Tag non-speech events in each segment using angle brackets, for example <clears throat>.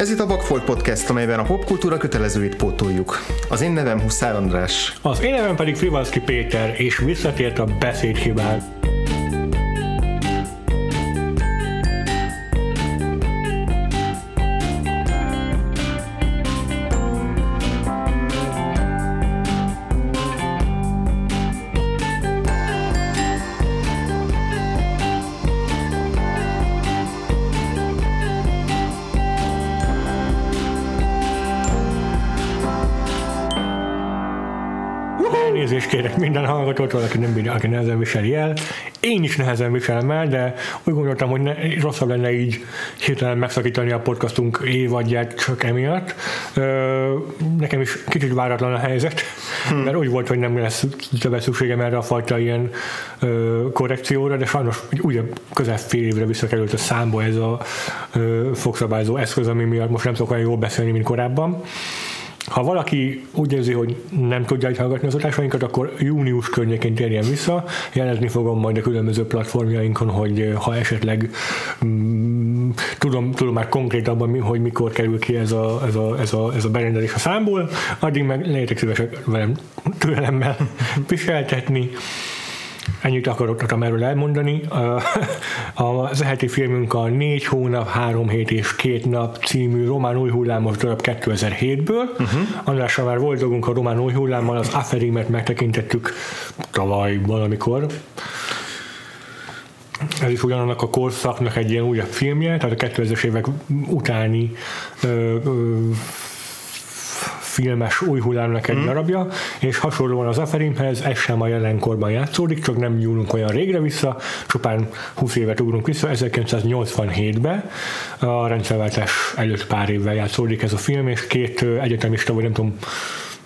Ez itt a Vagfolt Podcast, amelyben a popkultúra kötelezőit pótoljuk. Az én nevem Huszár András. Az én nevem pedig Frivalszki Péter, és visszatért a beszédhibál. Minden hallgatótól, aki, nem, aki nehezen viseli el. Én is nehezen viselem el, de úgy gondoltam, hogy ne, rosszabb lenne így hirtelen megszakítani a podcastunk évadját csak emiatt. Ö, nekem is kicsit váratlan a helyzet, hmm. mert úgy volt, hogy nem lesz többet szükségem erre a fajta ilyen ö, korrekcióra, de sajnos ugye közel fél évre visszakerült a számba ez a ö, fogszabályzó eszköz, ami miatt most nem tudok olyan jól beszélni, mint korábban. Ha valaki úgy érzi, hogy nem tudja hallgatni az adásainkat, akkor június környékén térjen vissza. Jelezni fogom majd a különböző platformjainkon, hogy eh, ha esetleg mm, tudom, tudom már konkrétabban, hogy mikor kerül ki ez a, ez a, ez a, ez a berendelés a számból, addig meg lehetek szívesek velem türelemmel <laughs> viseltetni. Ennyit akarok erről elmondani. Az eheti filmünk a 4 hónap, 3 hét és 2 nap című román új hullámos darab 2007-ből. Uh-huh. Andrással már volt dolgunk a román új hullámmal, az Aferimet megtekintettük tavaly valamikor. Ez is ugyanannak a korszaknak egy ilyen újabb filmje, tehát a 2000-es évek utáni ö, ö, filmes új hullámnak egy mm. darabja, és hasonlóan az Aferimhez, ez sem a jelenkorban játszódik, csak nem nyúlunk olyan régre vissza, csupán 20 évet ugrunk vissza, 1987-be, a rendszerváltás előtt pár évvel játszódik ez a film, és két egyetemista, vagy nem tudom,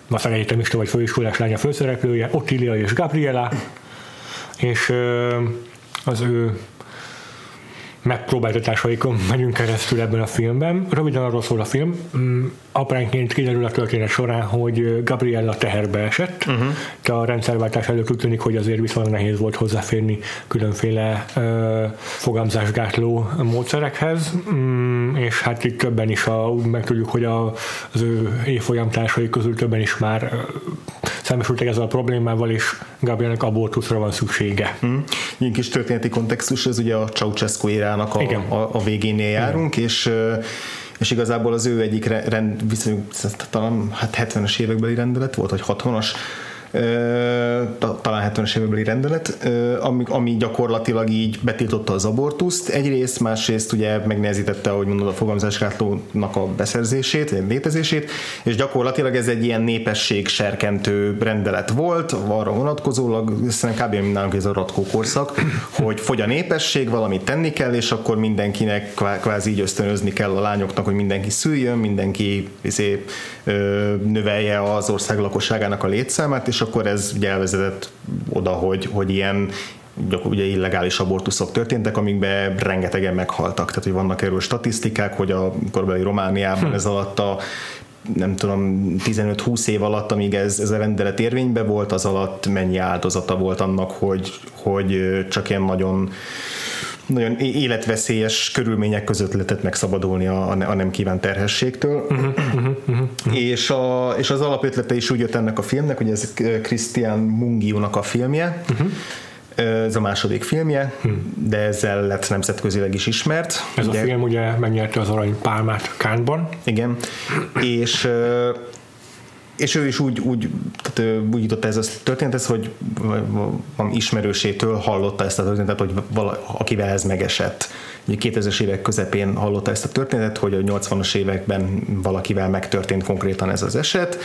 aztán egyetemista vagy főiskolás lánya főszereplője, Ottilia és Gabriela, és az ő megpróbáltatásaikon megyünk keresztül ebben a filmben. Röviden arról szól a film. Mm, apránként kiderül a történet során, hogy Gabriella teherbe esett. Uh-huh. De a rendszerváltás előtt úgy tűnik, hogy azért viszonylag nehéz volt hozzáférni különféle uh, fogamzásgátló módszerekhez, mm, és hát itt többen is a, meg tudjuk, hogy a, az ő évfolyamtársai közül többen is már uh, szembesültek ezzel a problémával, és Gabrielnek abortuszra van szüksége. Mm. Ilyen kis történeti kontextus, ez ugye a Ceausescu érának a, a, a végénél járunk, Igen. és és igazából az ő egyik rend, viszonylag talán hát 70-es évekbeli rendelet volt, vagy 60-as, talán 70-es évekbeli rendelet, ami, ami gyakorlatilag így betiltotta az abortuszt egyrészt, másrészt ugye megnehezítette, ahogy mondod, a fogamzásgátlónak a beszerzését, vagy létezését, és gyakorlatilag ez egy ilyen népesség serkentő rendelet volt, arra vonatkozólag, szerintem kb. nálunk ez a ratkó korszak, hogy fogy a népesség, valamit tenni kell, és akkor mindenkinek kvázi így ösztönözni kell a lányoknak, hogy mindenki szüljön, mindenki izé, növelje az ország lakosságának a létszámát, és akkor ez ugye elvezetett oda, hogy, hogy ilyen ugye illegális abortuszok történtek, amikben rengetegen meghaltak. Tehát, hogy vannak erről statisztikák, hogy a korbeli Romániában hm. ez alatt a nem tudom, 15-20 év alatt, amíg ez, ez a rendelet érvényben volt, az alatt mennyi áldozata volt annak, hogy, hogy csak ilyen nagyon nagyon életveszélyes körülmények között lehetett megszabadulni a, a nem kívánt terhességtől. Uh-huh, uh-huh, uh-huh. És, a, és az alapötlete is úgy jött ennek a filmnek, hogy ez Christian Mungiunak a filmje, uh-huh. Ez a második filmje, hmm. de ezzel lett nemzetközileg is ismert. Ez ugye, a film ugye megnyerte az arany pálmát Kánban. Igen, és és ő is úgy, úgy, tehát úgy jutott ez a történet, hogy van ismerősétől hallotta ezt a történetet, hogy vala, akivel ez megesett. 2000-es évek közepén hallotta ezt a történetet, hogy a 80-as években valakivel megtörtént konkrétan ez az eset,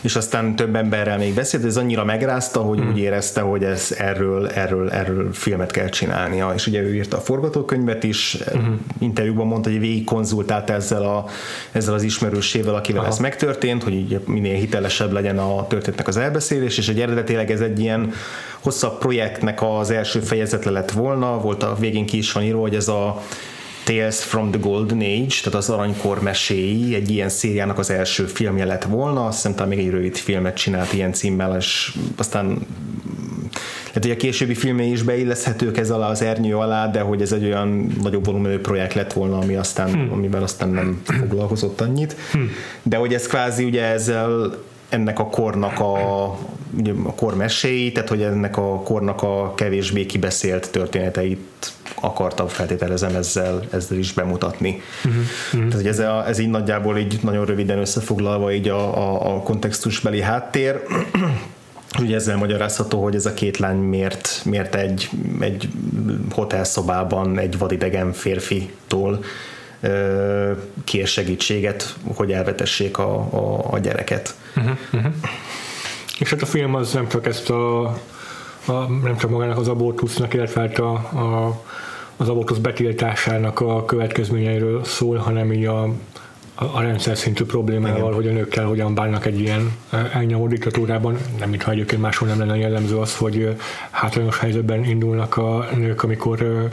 és aztán több emberrel még beszélt, ez annyira megrázta, hogy hmm. úgy érezte, hogy ez erről, erről, erről filmet kell csinálnia, és ugye ő írta a forgatókönyvet is, hmm. interjúban mondta, hogy végig konzultált ezzel, a, ezzel az ismerősével, akivel Aha. ez megtörtént, hogy így minél hitelesebb legyen a történetnek az elbeszélés, és egy eredetileg ez egy ilyen hosszabb projektnek az első fejezetle lett volna, volt a végén ki is van írva, hogy ez a Tales from the Golden Age, tehát az aranykor meséi, egy ilyen szériának az első filmje lett volna, azt hiszem talán még egy rövid filmet csinált ilyen címmel, és aztán Hát ugye a későbbi filmé is beilleszthetők ez alá az ernyő alá, de hogy ez egy olyan nagyobb volumenű projekt lett volna, ami aztán, hmm. amivel aztán nem foglalkozott annyit. Hmm. De hogy ez kvázi ugye ezzel ennek a kornak a, a kor meséi, tehát hogy ennek a kornak a kevésbé kibeszélt történeteit akartam feltételezem ezzel, ezzel is bemutatni. Uh-huh, uh-huh. Tehát hogy ez, a, ez így nagyjából így nagyon röviden összefoglalva így a, a, a kontextusbeli háttér. <clears throat> Ugye ezzel magyarázható, hogy ez a két lány miért, miért egy, egy hotelszobában egy vadidegen férfitól kér segítséget, hogy elvetessék a, a, a gyereket. Uh-huh, uh-huh. És hát a film az nem csak ezt a, a nem csak magának az abortusznak, illetve hát a, a, az abortusz betiltásának a következményeiről szól, hanem így a, a rendszer szintű problémával, Igen. hogy a nőkkel hogyan bánnak egy ilyen elnyomó diktatúrában, nem mintha egyébként máshol nem lenne jellemző az, hogy hátrányos helyzetben indulnak a nők, amikor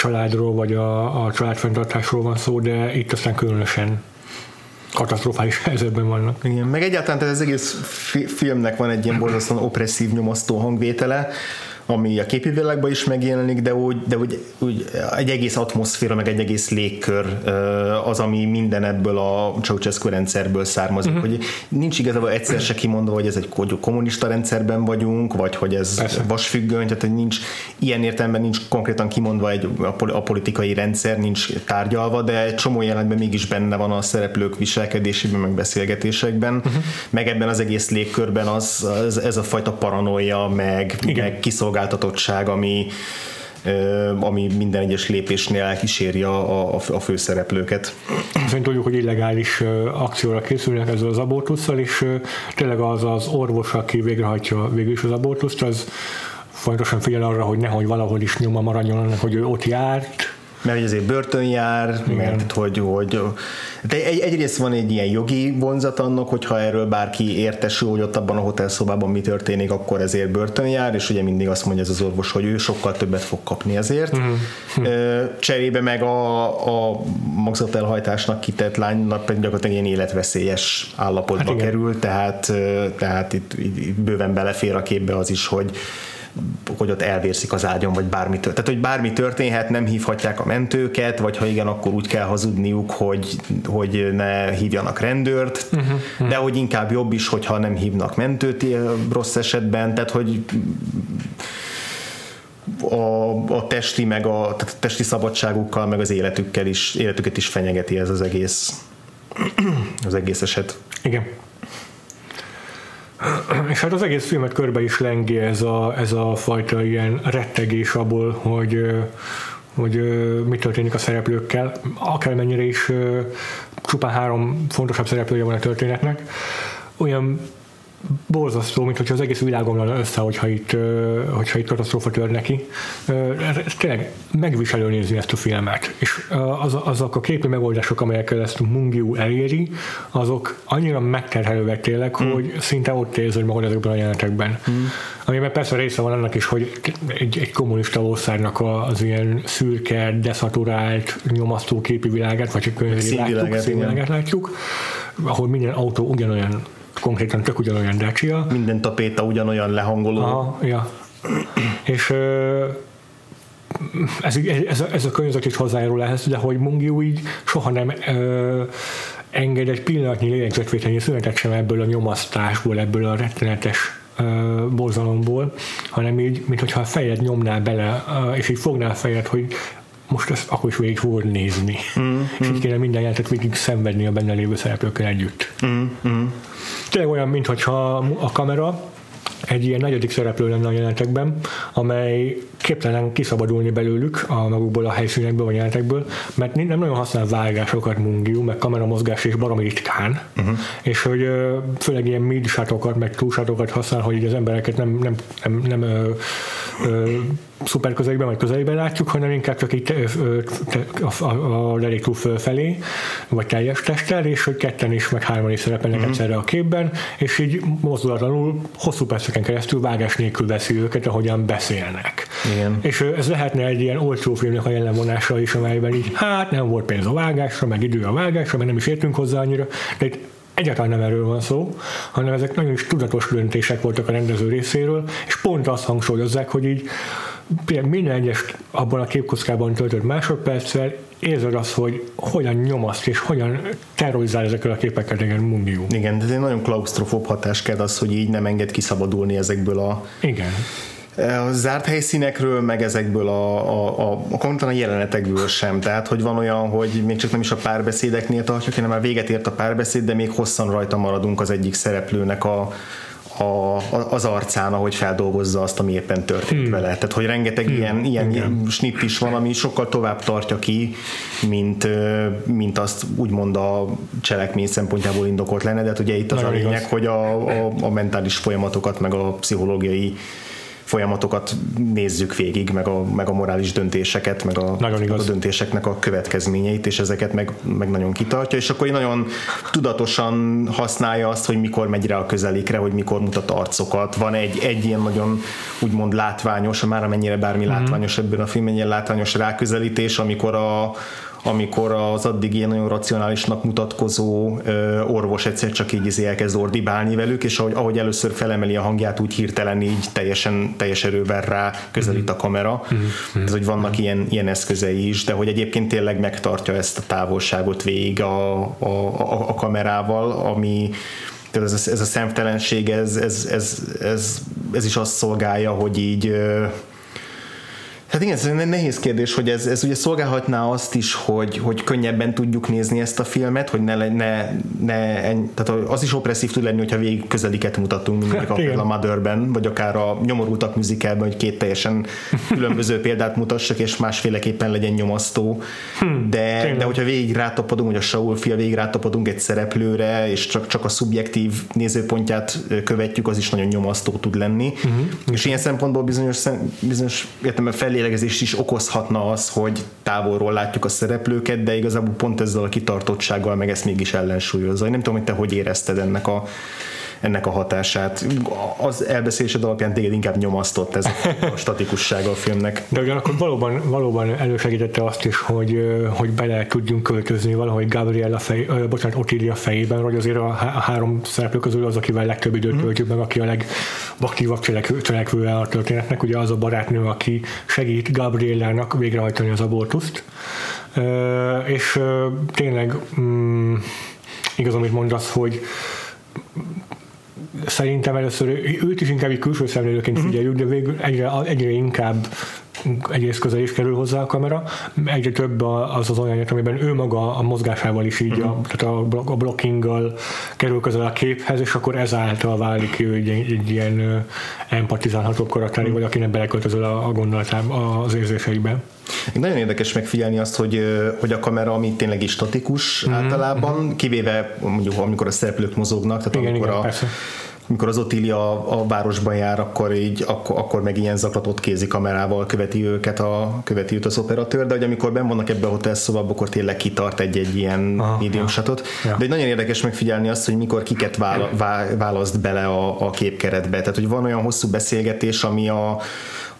családról vagy a, a családfenntartásról van szó, de itt aztán különösen katasztrofális <laughs> helyzetben vannak. Igen, meg egyáltalán tehát az egész filmnek van egy ilyen borzasztóan opresszív, nyomasztó hangvétele, ami a képi világban is megjelenik, de úgy, de úgy, úgy egy egész atmoszféra, meg egy egész légkör az, ami minden ebből a Ceausescu rendszerből származik, uh-huh. hogy nincs igazából egyszer se kimondva, hogy ez egy kommunista rendszerben vagyunk, vagy hogy ez Persze. vasfüggöny, tehát hogy nincs ilyen értelemben nincs konkrétan kimondva egy a politikai rendszer, nincs tárgyalva, de egy csomó jelentben mégis benne van a szereplők viselkedésében, meg beszélgetésekben, uh-huh. meg ebben az egész légkörben az, az ez a fajta paranoia, meg, meg kiszolgálás kiszolgáltatottság, ami ami minden egyes lépésnél kíséri a, a, a főszereplőket. Szerint tudjuk, hogy illegális akcióra készülnek ezzel az abortusszal, és tényleg az az orvos, aki végrehajtja végül is az abortuszt, az fontosan figyel arra, hogy nehogy valahol is nyoma maradjon annak, hogy ő ott járt, mert ezért börtön jár, Igen. mert hogy, hogy de egy, egyrészt van egy ilyen jogi vonzat annak, hogyha erről bárki értesül, hogy ott abban a hotelszobában mi történik, akkor ezért börtön jár, és ugye mindig azt mondja ez az orvos, hogy ő sokkal többet fog kapni ezért. Uh-huh. Cserébe meg a, a magzatelhajtásnak kitett lánynak pedig gyakorlatilag ilyen életveszélyes állapotba hát kerül, tehát, tehát itt, itt bőven belefér a képbe az is, hogy hogy ott elvérszik az ágyon, vagy bármi történhet. Tehát, hogy bármi történhet, nem hívhatják a mentőket, vagy ha igen, akkor úgy kell hazudniuk, hogy, hogy ne hívjanak rendőrt, uh-huh, uh-huh. de hogy inkább jobb is, hogyha nem hívnak mentőt rossz esetben, tehát hogy a, a testi, meg a, tehát a testi szabadságukkal, meg az életükkel is, életüket is fenyegeti ez az egész az egész eset. Igen. És hát az egész filmet körbe is lengi ez a, ez a fajta ilyen rettegés abból, hogy hogy mi történik a szereplőkkel, akármennyire is csupán három fontosabb szereplője van a történetnek. Olyan borzasztó, mint hogyha az egész világ omlana össze, hogyha itt, hogyha itt katasztrófa tör neki. Ez tényleg megviselő nézni ezt a filmet. És az, azok a képi megoldások, amelyekkel ezt Mungiu eléri, azok annyira megterhelőek tényleg, mm. hogy szinte ott érzed magad ezekben a jelenetekben. Mm. Amiben persze része van annak is, hogy egy, egy kommunista országnak az ilyen szürke, deszaturált, nyomasztó képi világát, vagy csak színvilágát látjuk, ahol minden autó ugyanolyan konkrétan tök ugyanolyan Dacia. Minden tapéta ugyanolyan lehangoló. Aha, ja. És ez, ez, ez a környezet is hozzájárul ehhez, de hogy Mungiu így soha nem ö, enged egy pillanatnyi lélegzetvételnyi szünetet sem ebből a nyomasztásból, ebből a rettenetes ö, borzalomból, hanem így, mintha a fejed nyomnál bele, ö, és így fognál a fejed, hogy most ezt akkor is végig fogod nézni. Mm, és így kéne minden jelentet végig szenvedni a benne lévő szereplőkkel együtt. Mm, mm. Tényleg olyan, mintha a kamera egy ilyen negyedik szereplő lenne a jelentekben, amely képtelen kiszabadulni belőlük a magukból a helyszínekből vagy jelenetekből, mert nem nagyon használ vágásokat Mungiu, meg kameramozgás és baromi ritkán, uh-huh. és hogy főleg ilyen mid meg túlsátokat használ, hogy az embereket nem, nem, nem, nem szuper közelben vagy közelében látjuk, hanem inkább csak itt a, a, fölfelé, vagy teljes testtel, és hogy ketten is, meg hárman is szerepelnek uh-huh. egyszerre a képben, és így mozdulatlanul hosszú perceken keresztül vágás nélkül veszi őket, ahogyan beszélnek. Igen. És ez lehetne egy ilyen olcsó filmnek a jelenvonása is, amelyben így, hát nem volt pénz a vágásra, meg idő a vágásra, meg nem is értünk hozzá annyira, de itt egyáltalán nem erről van szó, hanem ezek nagyon is tudatos döntések voltak a rendező részéről, és pont azt hangsúlyozzák, hogy így minden egyes abban a képkockában töltött másodperccel érzed azt, hogy hogyan nyomaszt és hogyan terrorizál ezekkel a képekkel igen Mundió. Igen, de ez egy nagyon klaustrofób hatás kell az, hogy így nem enged kiszabadulni ezekből a Igen. A zárt helyszínekről, meg ezekből a, a, a, a konkrétan a jelenetekből sem. Tehát, hogy van olyan, hogy még csak nem is a párbeszédeknél tartjuk, hanem már véget ért a párbeszéd, de még hosszan rajta maradunk az egyik szereplőnek a, a, az arcán, ahogy feldolgozza azt, ami éppen történt hmm. vele. Tehát, hogy rengeteg hmm. ilyen, ilyen Igen. snitt is van, ami sokkal tovább tartja ki, mint, mint azt úgymond a cselekmény szempontjából indokolt lenne, de hát ugye itt az Nagyon a lényeg, igaz. hogy a, a, a mentális folyamatokat, meg a pszichológiai folyamatokat nézzük végig, meg a, meg a morális döntéseket, meg a, meg a döntéseknek a következményeit, és ezeket meg, meg nagyon kitartja, és akkor nagyon tudatosan használja azt, hogy mikor megy rá a közelikre, hogy mikor mutat arcokat. Van egy, egy ilyen nagyon úgymond látványos, már amennyire bármi mm-hmm. látványos ebből a filmben, ilyen látványos ráközelítés, amikor a, amikor az addig ilyen nagyon racionálisnak mutatkozó orvos egyszer csak így izé elkezd ordibálni velük, és ahogy, ahogy először felemeli a hangját, úgy hirtelen így teljesen, teljes erővel rá közelít a kamera. Mm-hmm. Ez, hogy vannak mm-hmm. ilyen, ilyen eszközei is, de hogy egyébként tényleg megtartja ezt a távolságot végig a, a, a, a kamerával, ami ez a, ez a szemtelenség, ez, ez, ez, ez, ez is azt szolgálja, hogy így Hát igen, ez egy nehéz kérdés, hogy ez, ez ugye szolgálhatná azt is, hogy, hogy könnyebben tudjuk nézni ezt a filmet, hogy ne, ne, ne tehát az is opresszív tud lenni, hogyha végig közeliket mutatunk, mint hát, a, a Motherben, vagy akár a nyomorultak műzikelben, hogy két teljesen <laughs> különböző példát mutassak, és másféleképpen legyen nyomasztó. Hmm, de, de hogyha végig rátapadunk, hogy a Saul fia végig rátapadunk egy szereplőre, és csak, csak a szubjektív nézőpontját követjük, az is nagyon nyomasztó tud lenni. Hmm. És ilyen szempontból bizonyos, bizonyos értem, felé lélegezés is okozhatna az, hogy távolról látjuk a szereplőket, de igazából pont ezzel a kitartottsággal meg ezt mégis ellensúlyozza. Nem tudom, hogy te hogy érezted ennek a ennek a hatását. Az elbeszélésed alapján téged inkább nyomasztott ez a statikussága a filmnek. De ugyanakkor valóban, valóban elősegítette azt is, hogy, hogy bele tudjunk költözni valahogy Gabriella fej, bocsánat, Otilia fejében, hogy azért a három szereplő közül az, akivel legtöbb időt mhm. töltjük meg, aki a legaktívabb cselekvő, cselekvője a történetnek, ugye az a barátnő, aki segít Gabriellának végrehajtani az abortuszt. És tényleg mm, igaz, amit mondasz, hogy szerintem először őt is inkább egy külső szemlélőként uh-huh. figyeljük, de végül egyre, egyre inkább egyrészt közel is kerül hozzá a kamera, egyre több az az olyan amiben ő maga a mozgásával is így, uh-huh. a, tehát a, blockinggal kerül közel a képhez, és akkor ezáltal válik ő egy, egy ilyen empatizálható karakter, uh-huh. vagy akinek beleköltözöl a, a gondolatába, az érzéseiben. Nagyon érdekes megfigyelni azt, hogy, hogy a kamera, ami tényleg is statikus mm-hmm. általában, kivéve mondjuk amikor a szereplők mozognak, tehát igen, amikor igen, a, persze amikor az Otília a, a városban jár, akkor így, akkor, akkor meg ilyen zaklatott kézi kamerával követi őket a, követi őt az operatőr, de hogy amikor ben vannak ebbe a hotelszobába, akkor tényleg kitart egy-egy ilyen Aha, medium shotot. Ja. De nagyon érdekes megfigyelni azt, hogy mikor kiket választ bele a, a képkeretbe. Tehát, hogy van olyan hosszú beszélgetés, ami a,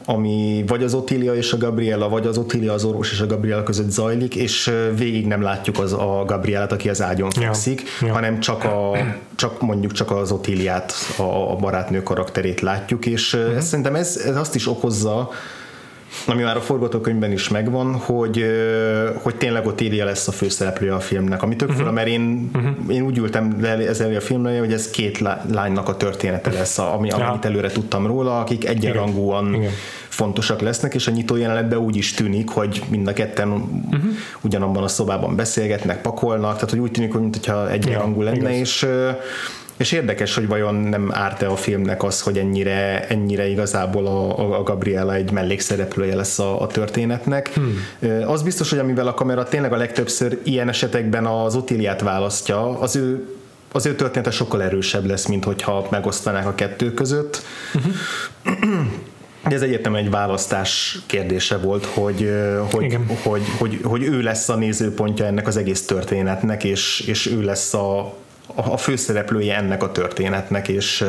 ami vagy az Otilia és a Gabriela, vagy az Otilia az orvos és a Gabriela között zajlik, és végig nem látjuk az a Gabrielát, aki az ágyon fekszik, ja, ja. hanem csak, a, csak mondjuk csak az Otiliát, a, a barátnő karakterét látjuk, és uh-huh. szerintem ez, ez azt is okozza, ami már a forgatókönyvben is megvan, hogy, hogy tényleg ott Ilia lesz a főszereplője a filmnek, ami tök uh-huh. fura, mert én, uh-huh. én úgy ültem le ezzel a filmre, hogy ez két lánynak a története lesz, ami, ja. amit előre tudtam róla, akik egyenrangúan Igen. Igen. fontosak lesznek, és a nyitó jelenetben úgy is tűnik, hogy mind a ketten uh-huh. ugyanabban a szobában beszélgetnek, pakolnak, tehát hogy úgy tűnik, hogy mintha egyenrangú ja, lenne, igaz. és és érdekes, hogy vajon nem árt-e a filmnek az, hogy ennyire, ennyire igazából a, a Gabriela egy mellékszereplője lesz a, a történetnek. Hmm. Az biztos, hogy amivel a kamera tényleg a legtöbbször ilyen esetekben az Otiliát választja, az ő az ő története sokkal erősebb lesz, mint hogyha megosztanák a kettő között. Uh-huh. De ez egyértelműen egy választás kérdése volt, hogy, hogy, hogy, hogy, hogy ő lesz a nézőpontja ennek az egész történetnek, és, és ő lesz a, a főszereplője ennek a történetnek, és,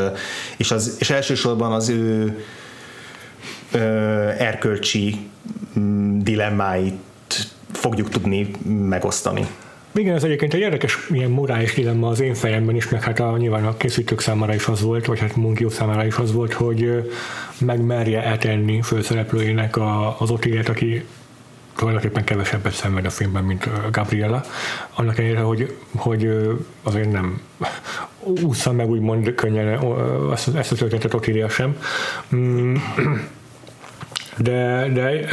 és, az, és elsősorban az ő ö, erkölcsi mm, dilemmáit fogjuk tudni megosztani. igen, ez egyébként egy érdekes ilyen morális dilemma az én fejemben is, meg hát a, nyilván a készítők számára is az volt, vagy hát Munkió számára is az volt, hogy megmerje eltenni főszereplőjének a, az Otiliet, aki tulajdonképpen kevesebbet szenved a filmben, mint Gabriela. Annak ellenére, hogy, hogy azért nem úszza meg úgymond könnyen ezt a történetet Otilia sem. De, de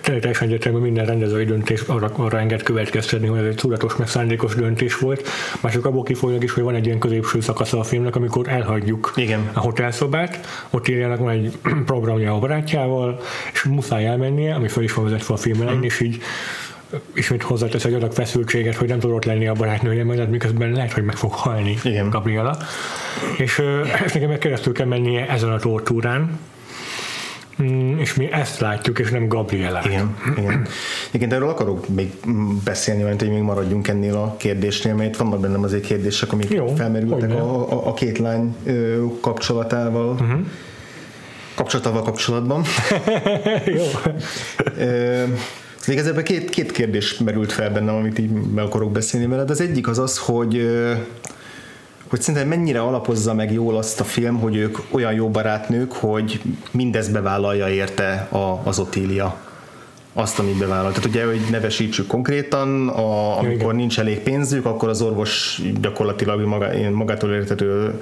teljesen egyértelmű minden rendezői döntés arra, arra enged következtetni, hogy ez egy tudatos, meg szándékos döntés volt. Mások abból kifolyólag is, hogy van egy ilyen középső szakasza a filmnek, amikor elhagyjuk Igen. a hotelszobát, ott írjának van egy <clears throat> programja a barátjával, és muszáj elmennie, ami fel is van vezetve a film elején, mm. és így ismét hozzátesz egy adag feszültséget, hogy nem tudott lenni a barátnője mellett, miközben lehet, hogy meg fog halni Igen. Gabriela. És, <clears throat> és nekem meg keresztül kell mennie ezen a tortúrán, Mm, és mi ezt látjuk, és nem Gabrielát. Igen, igen. Igen, erről akarok még beszélni, mert hogy még maradjunk ennél a kérdésnél, mert vannak bennem azért kérdések, amik Jó, felmerültek a, a, a két lány kapcsolatával. Uh-huh kapcsolatával kapcsolatban. <laughs> Jó. Igazából két, két kérdés merült fel bennem, amit így meg akarok beszélni veled. Az egyik az az, hogy hogy szerintem mennyire alapozza meg jól azt a film, hogy ők olyan jó barátnők, hogy mindezt bevállalja érte a, az Otília azt, amit bevállalt. Tehát ugye, hogy nevesítsük konkrétan, a, amikor Igen. nincs elég pénzük, akkor az orvos gyakorlatilag maga, magától értető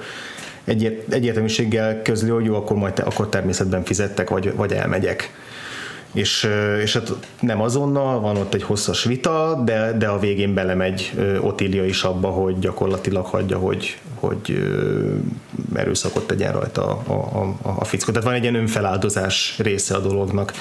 egyértelműséggel közli, hogy jó, akkor majd te, akkor természetben fizettek, vagy, vagy elmegyek és, és hát nem azonnal, van ott egy hosszas vita, de, de a végén belemegy Otília is abba, hogy gyakorlatilag hagyja, hogy, hogy erőszakot tegyen rajta a, a, a, a fickó. Tehát van egy ilyen önfeláldozás része a dolognak.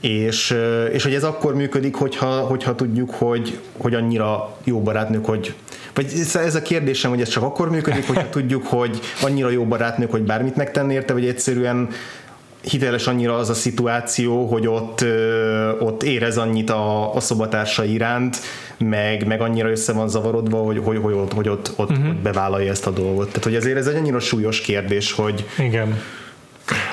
És, és hogy ez akkor működik, hogyha, hogyha tudjuk, hogy, hogy annyira jó barátnők, hogy vagy ez a kérdésem, hogy ez csak akkor működik, hogyha tudjuk, hogy annyira jó barátnők, hogy bármit megtenni érte, vagy egyszerűen hiteles annyira az a szituáció, hogy ott, ott érez annyit a, a szobatársa iránt, meg, meg annyira össze van zavarodva, hogy, hogy, hogy, ott, hogy ott, ott, uh-huh. ott bevállalja ezt a dolgot. Tehát, hogy ezért ez egy annyira súlyos kérdés, hogy Igen.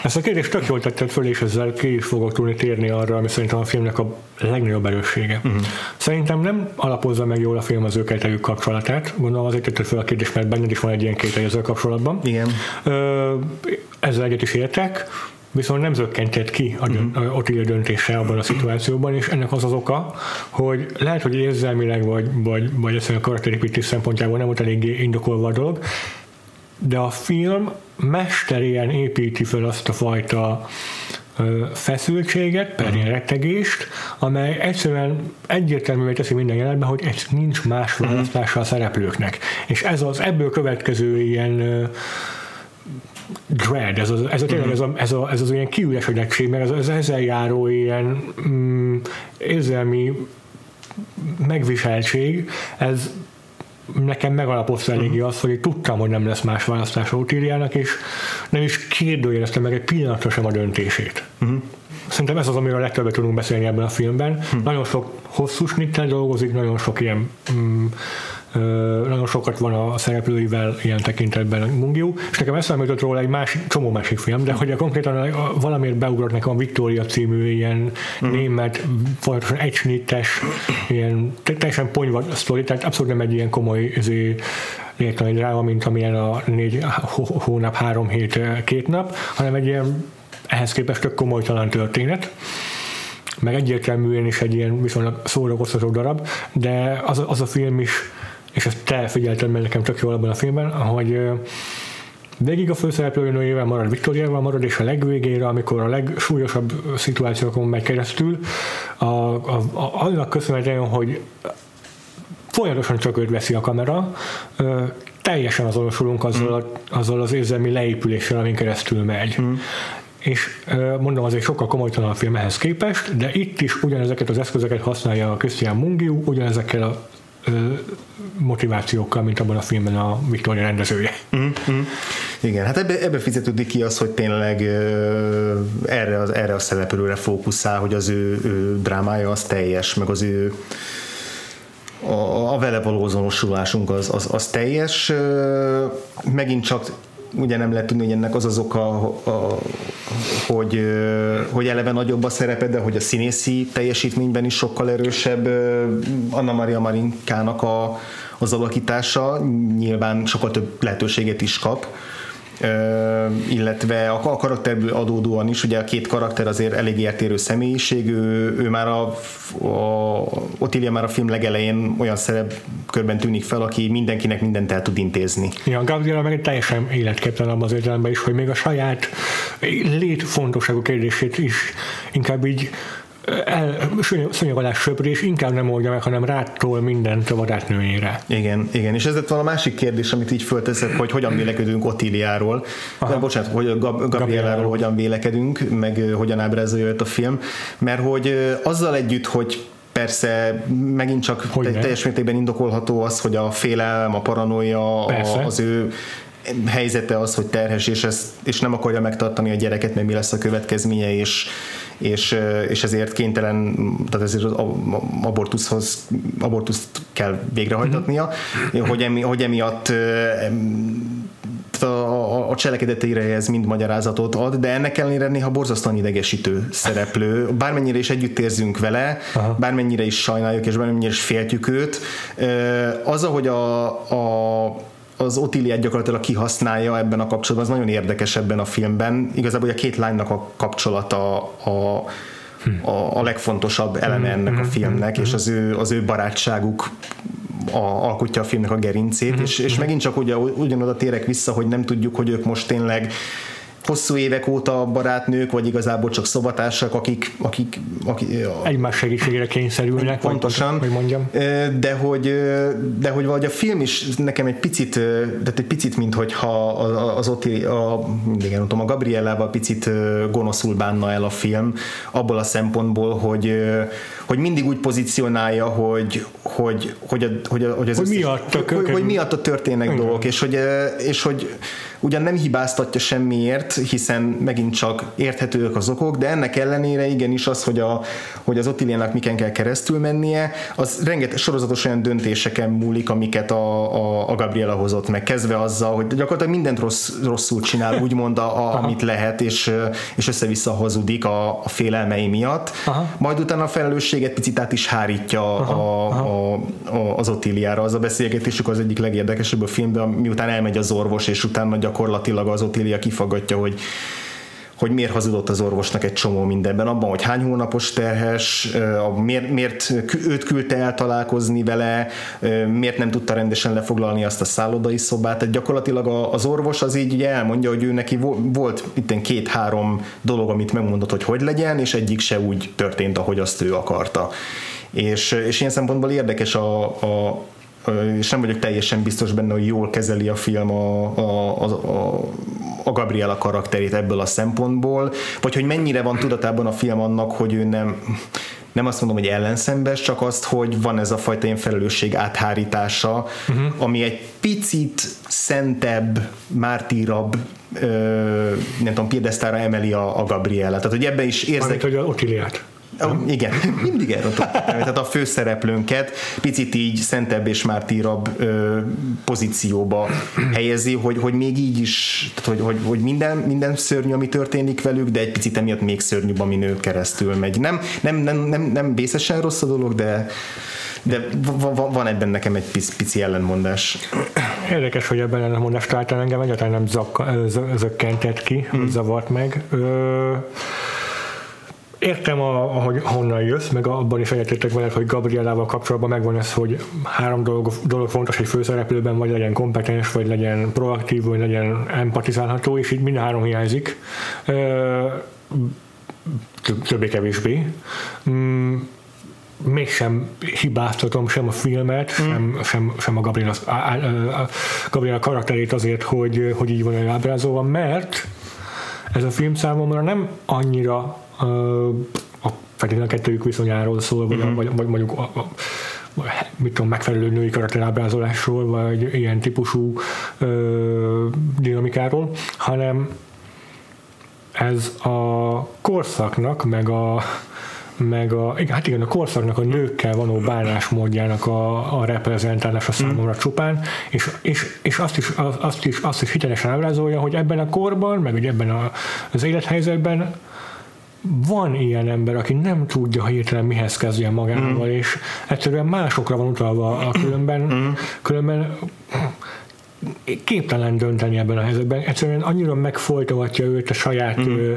Ezt a kérdést tök jól tetted föl, és ezzel ki is fogok tudni térni arra, ami szerintem a filmnek a legnagyobb erőssége. Uh-huh. Szerintem nem alapozza meg jól a film az ő kapcsolatát. Gondolom azért tetted fel a kérdést, mert benned is van egy ilyen két ezzel kapcsolatban. Igen. Ö, ezzel egyet is értek viszont nem zökkentett ki a, dönt, uh-huh. a Ottilia döntése abban a szituációban, és ennek az az oka, hogy lehet, hogy érzelmileg vagy, vagy, vagy egyszerűen a karakterépítés szempontjából nem volt eléggé indokolva a dolog, de a film mesterien építi fel azt a fajta feszültséget, per uh-huh. rettegést, amely egyszerűen egyértelművé teszi minden jelenben, hogy egy nincs más választása a szereplőknek. És ez az ebből következő ilyen dread, ez, az, ez, a, tényleg ez, a, ez, a, ez az ilyen kiüresedettség, meg ez, ez ezzel járó ilyen mm, érzelmi megviseltség, ez nekem megalapozta eléggé uh-huh. azt, hogy tudtam, hogy nem lesz más választás Otiliának, és nem is kérdőjeleztem meg egy pillanatra sem a döntését. Uh-huh. Szerintem ez az, amiről a legtöbbet tudunk beszélni ebben a filmben. Uh-huh. Nagyon sok hosszú snittel dolgozik, nagyon sok ilyen mm, nagyon sokat van a szereplőivel ilyen tekintetben Mungiu, és nekem eszembe jutott róla egy másik, csomó másik film, de hogy a konkrétan valamiért beugrott nekem a Victoria című ilyen mm. német, folyamatosan egysnittes, ilyen teljesen ponyva sztori, tehát abszolút nem egy ilyen komoly ezért, lényegtelen dráma, mint amilyen a négy hónap, három hét, két nap, hanem egy ilyen ehhez képest tök komolytalan történet meg egyértelműen is egy ilyen viszonylag szórakoztató darab, de az, az a film is és ezt te figyelted meg nekem tök jól abban a filmben, hogy végig a főszereplőnőjével marad, Viktoriával marad, és a legvégére, amikor a legsúlyosabb szituációkon megy keresztül, a, a, a, annak köszönhetően, hogy folyamatosan csak őt veszi a kamera, ö, teljesen azonosulunk azzal, mm. azzal az érzelmi leépüléssel, amin keresztül megy. Mm. És mondom, azért sokkal komolytalan a film ehhez képest, de itt is ugyanezeket az eszközöket használja a Christian Mungiu, ugyanezekkel a motivációkkal, mint abban a filmben a Victoria rendezője. Mm-hmm. Igen, hát ebbe, ebbe fizetődik ki az, hogy tényleg erre, az, erre a szereplőre fókuszál, hogy az ő, ő drámája az teljes, meg az ő a, a vele való azonosulásunk az, az, az teljes. Megint csak ugye nem lehet tudni, hogy ennek az az oka, hogy, hogy eleve nagyobb a szerepe, de hogy a színészi teljesítményben is sokkal erősebb Anna Maria Marinkának a, az alakítása, nyilván sokkal több lehetőséget is kap illetve a karakterből adódóan is, ugye a két karakter azért elég értérő személyiség, ő, ő már a, a Otilia már a film legelején olyan szerepkörben tűnik fel, aki mindenkinek mindent el tud intézni. Ja, Gabriela meg teljesen életképtelen az értelemben is, hogy még a saját létfontosságú kérdését is inkább így el, szőnyeg söprés inkább nem oldja meg, hanem rától mindent a barátnőjére. Igen, igen, és ez lett volna a másik kérdés, amit így fölteszek, hogy hogyan vélekedünk Otiliáról, de bocsánat, hogy Gab- Gabrieláról hogyan vélekedünk, meg hogyan ábrázolja őt a film, mert hogy azzal együtt, hogy Persze megint csak te, teljes mértékben indokolható az, hogy a félelem, a paranoia, a, az ő helyzete az, hogy terhes, és, ezt, és nem akarja megtartani a gyereket, mert mi lesz a következménye, és, és, és ezért kénytelen, tehát ezért az abortuszhoz, abortuszt kell végrehajtatnia, mm-hmm. hogy, emi, hogy emiatt a, a, a cselekedeteire ez mind magyarázatot ad, de ennek ellenére néha borzasztóan idegesítő szereplő. Bármennyire is együtt érzünk vele, Aha. bármennyire is sajnáljuk, és bármennyire is féltjük őt, az, ahogy a, a az Otiliát gyakorlatilag kihasználja ebben a kapcsolatban, az nagyon érdekes ebben a filmben. Igazából a két lánynak a kapcsolata a, a, a legfontosabb eleme hmm. ennek a hmm. filmnek, és az ő, az ő barátságuk a, alkotja a filmnek a gerincét, és, és megint csak ugye, ugyanoda térek vissza, hogy nem tudjuk, hogy ők most tényleg hosszú évek óta barátnők, vagy igazából csak szobatársak, akik, akik, akik egymás segítségére kényszerülnek, pontosan, vagy mondjam. De hogy, de hogy vagy a film is nekem egy picit, tehát egy picit, mint hogyha az ott a, mindig tudom, a Gabriellával picit gonoszul bánna el a film, abból a szempontból, hogy, hogy mindig úgy pozícionálja, hogy, hogy, hogy, a, hogy, a, hogy az hogy, összes, miatt hogy, hogy, hogy miatt történnek Igen. dolgok, és hogy, és hogy ugyan nem hibáztatja semmiért, hiszen megint csak érthetők az okok, de ennek ellenére igenis az, hogy, a, hogy az Ottiliának miken kell keresztül mennie, az rengeteg sorozatos olyan döntéseken múlik, amiket a, a, a Gabriela hozott meg, kezdve azzal, hogy gyakorlatilag mindent rossz, rosszul csinál, úgymond, a, a, amit lehet, és, és össze-vissza hazudik a, a félelmei miatt. Aha. Majd utána a felelősséget picit át is hárítja Aha. A, a, a, az Ottiliára. Az a beszélgetésük az egyik legérdekesebb a filmben, miután elmegy az orvos, és utána gyakorlatilag az Otília kifagatja, hogy hogy miért hazudott az orvosnak egy csomó mindenben, abban, hogy hány hónapos terhes, miért, miért őt küldte el találkozni vele, miért nem tudta rendesen lefoglalni azt a szállodai szobát. Tehát gyakorlatilag az orvos az így ugye elmondja, hogy ő neki volt itt két-három dolog, amit megmondott, hogy hogy legyen, és egyik se úgy történt, ahogy azt ő akarta. És, és ilyen szempontból érdekes a, a és nem vagyok teljesen biztos benne, hogy jól kezeli a film a, a, a, a Gabriela karakterét ebből a szempontból, vagy hogy mennyire van tudatában a film annak, hogy ő nem nem azt mondom, hogy ellenszembes, csak azt, hogy van ez a fajta ilyen felelősség áthárítása, uh-huh. ami egy picit szentebb, mártírabb ö, nem tudom, piedesztára emeli a, a Gabriela. Tehát, hogy ebben is érzek... Mármint, hogy a Otiliát. Igen, <laughs> mindig erről Tehát a főszereplőnket picit így szentebb és mártírabb ö, pozícióba <clears throat> helyezi, hogy, hogy még így is, tehát hogy, hogy, hogy minden, minden szörnyű, ami történik velük, de egy picit emiatt még szörnyűbb, ami nő keresztül megy. Nem, nem, nem, nem, nem vészesen rossz a dolog, de de van ebben nekem egy pici, pici ellenmondás. Érdekes, hogy ebben ellenmondás találtam engem egyáltalán nem zökkentett ki, hmm. zavart meg. Ö, értem, a, ahogy honnan jössz, meg abban is egyetértek veled, hogy Gabrielával kapcsolatban megvan ez, hogy három dolog, dolog fontos egy főszereplőben, vagy legyen kompetens, vagy legyen proaktív, vagy legyen empatizálható, és így mind három hiányzik. Többé-kevésbé. Mm, mégsem hibáztatom sem a filmet, mm. sem, sem, sem a Gabriela, a, a, a Gabriela karakterét azért, hogy, hogy így van ábrázolva, mert ez a film számomra nem annyira a feltétlenül kettőjük viszonyáról szól, vagy, uh-huh. vagy, vagy mondjuk a, a, mit tudom, megfelelő női karakterábrázolásról, vagy ilyen típusú ö, dinamikáról, hanem ez a korszaknak, meg a meg a, igen, hát igen, a korszaknak a nőkkel való bánásmódjának a, a reprezentálása számomra csupán, és, és, és azt, is, azt, is, azt is hitelesen ábrázolja, hogy ebben a korban, meg hogy ebben a, az élethelyzetben van ilyen ember, aki nem tudja hirtelen mihez kezdjen magával, mm. és egyszerűen másokra van utalva a különben, mm. különben képtelen dönteni ebben a helyzetben. Egyszerűen annyira megfolytogatja őt a saját mm. ö,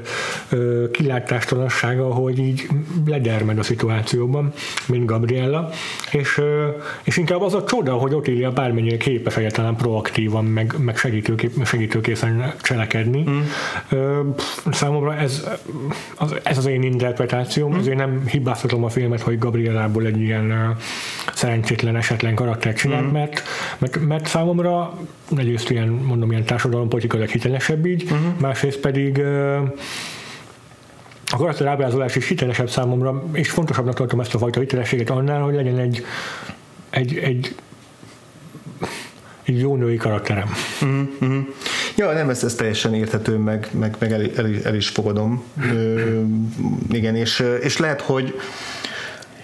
ö, kilátástalansága, hogy így ledermed a szituációban, mint Gabriella, és, ö, és inkább az a csoda, hogy Otília bármennyire képes egyáltalán proaktívan, meg, meg segítőkép, segítőkészen cselekedni. Mm. Ö, számomra ez az, ez az én interpretációm, mm. azért nem hibáztatom a filmet, hogy Gabriellából egy ilyen szerencsétlen, esetlen karaktert csinált, mm. mert, mert, mert számomra egyrészt ilyen, mondom, ilyen társadalompolitikailag hitelesebb így, uh-huh. másrészt pedig a karakter ábrázolás is hitelesebb számomra, és fontosabbnak tartom ezt a fajta hitelességet annál, hogy legyen egy, egy, egy, egy jó női karakterem. Uh-huh. Ja, nem, ez, ez teljesen érthető, meg, meg, meg el, el, el is fogadom. Ö, igen, és, és lehet, hogy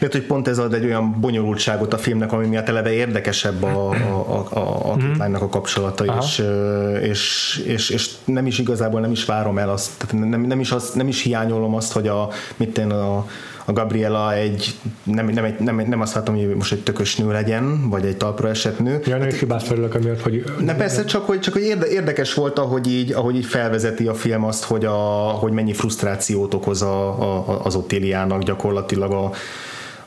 lehet, hogy pont ez ad egy olyan bonyolultságot a filmnek, ami miatt eleve érdekesebb a, a, a, a, a mm a kapcsolata, és, és, és, és, nem is igazából nem is várom el azt, tehát nem, nem, is, azt, nem is hiányolom azt, hogy a, mit én, a, a Gabriela egy, nem, nem, egy, nem, nem azt látom, hogy most egy tökös nő legyen, vagy egy talpra esett nő. Ja, nem is hibáztatolok amiatt, hogy... Ne persze, csak hogy, csak hogy érdekes volt, ahogy így, ahogy így felvezeti a film azt, hogy, a, hogy mennyi frusztrációt okoz a, a, az Otíliának gyakorlatilag a,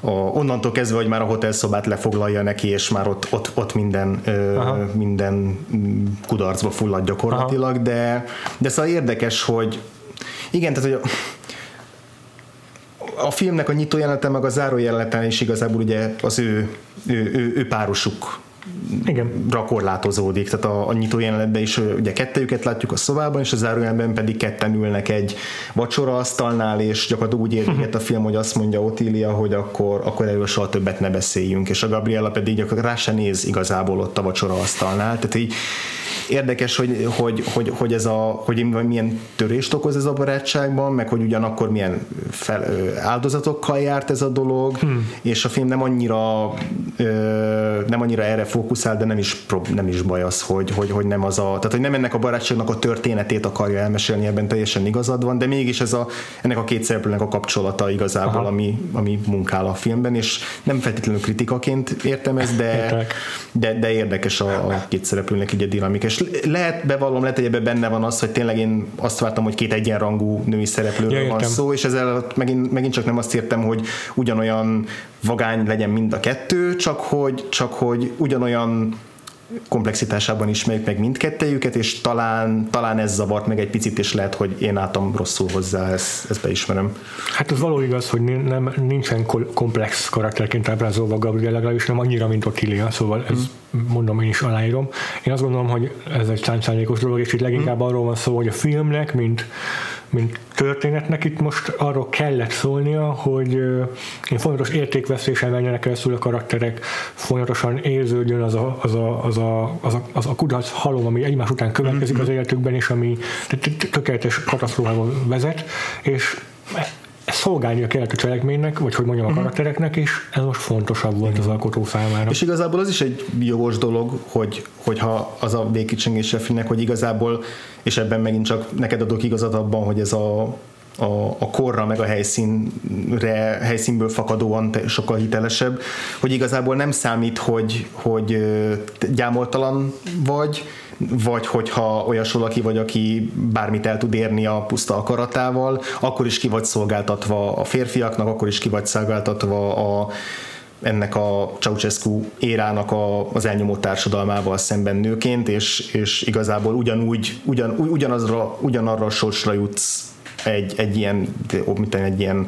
a, onnantól kezdve, hogy már a hotelszobát lefoglalja neki, és már ott, ott, ott minden, ö, minden kudarcba fullad gyakorlatilag, de, de szóval érdekes, hogy igen, tehát hogy a, a filmnek a nyitó jelenete, meg a záró jeleneten is igazából ugye az ő, ő, ő, ő párosuk igen. korlátozódik. Tehát a, a nyitó jelenetben is ugye kettőjüket látjuk a szobában, és a zárójelben pedig ketten ülnek egy vacsora asztalnál, és gyakorlatilag úgy érkezik a film, hogy azt mondja Otília, hogy akkor, akkor erről soha többet ne beszéljünk, és a Gabriella pedig gyakorlatilag rá se néz igazából ott a vacsora asztalnál. Tehát így érdekes, hogy, hogy, hogy, hogy, ez a, hogy milyen törést okoz ez a barátságban, meg hogy ugyanakkor milyen fel, áldozatokkal járt ez a dolog, hmm. és a film nem annyira nem annyira erre fókuszál, de nem is, nem is baj az, hogy, hogy, hogy nem az a, tehát hogy nem ennek a barátságnak a történetét akarja elmesélni, ebben teljesen igazad van, de mégis ez a, ennek a két szereplőnek a kapcsolata igazából, ami, ami munkál a filmben, és nem feltétlenül kritikaként értem ezt, de, de, de érdekes a, a két szereplőnek egy a dinamika. És lehet, bevallom, lehet, hogy ebben benne van az, hogy tényleg én azt vártam, hogy két egyenrangú női szereplőről ja, van szó, és ezzel megint, megint csak nem azt értem, hogy ugyanolyan vagány legyen mind a kettő, csak hogy, csak hogy ugyanolyan komplexitásában ismerjük meg mindkettejüket, és talán, talán ez zavart meg egy picit, és lehet, hogy én álltam rosszul hozzá, ezt, ezt beismerem. Hát az való igaz, hogy nem, nincsen komplex karakterként ábrázolva Gabriel, legalábbis nem annyira, mint Ottilia, szóval ez mm. mondom, én is aláírom. Én azt gondolom, hogy ez egy szándékos dolog, és itt leginkább mm. arról van szó, hogy a filmnek, mint mint történetnek. Itt most arról kellett szólnia, hogy én fontos értékvesztésen menjenek keresztül a karakterek, folyamatosan érződjön az a, az a, az a, az a, az a kudarc halom, ami egymás után következik az életükben, és ami tökéletes katasztrófával vezet, és szolgálnia kellett a cselekménynek, vagy hogy mondjam a mhm. karaktereknek, és ez most fontosabb volt az alkotó számára. És igazából az is egy jogos dolog, hogy, hogyha az a végkicsengése filmnek, hogy igazából, és ebben megint csak neked adok igazat abban, hogy ez a, a, a korra meg a helyszínre, helyszínből fakadóan sokkal hitelesebb, hogy igazából nem számít, hogy, hogy gyámoltalan vagy, vagy hogyha olyas valaki vagy, aki bármit el tud érni a puszta akaratával, akkor is ki vagy szolgáltatva a férfiaknak, akkor is ki vagy szolgáltatva a, ennek a Ceausescu érának a, az elnyomó társadalmával szemben nőként, és, és igazából ugyanúgy, ugyan, ugyanazra, ugyanarra a sorsra jutsz egy, egy ilyen, mint egy ilyen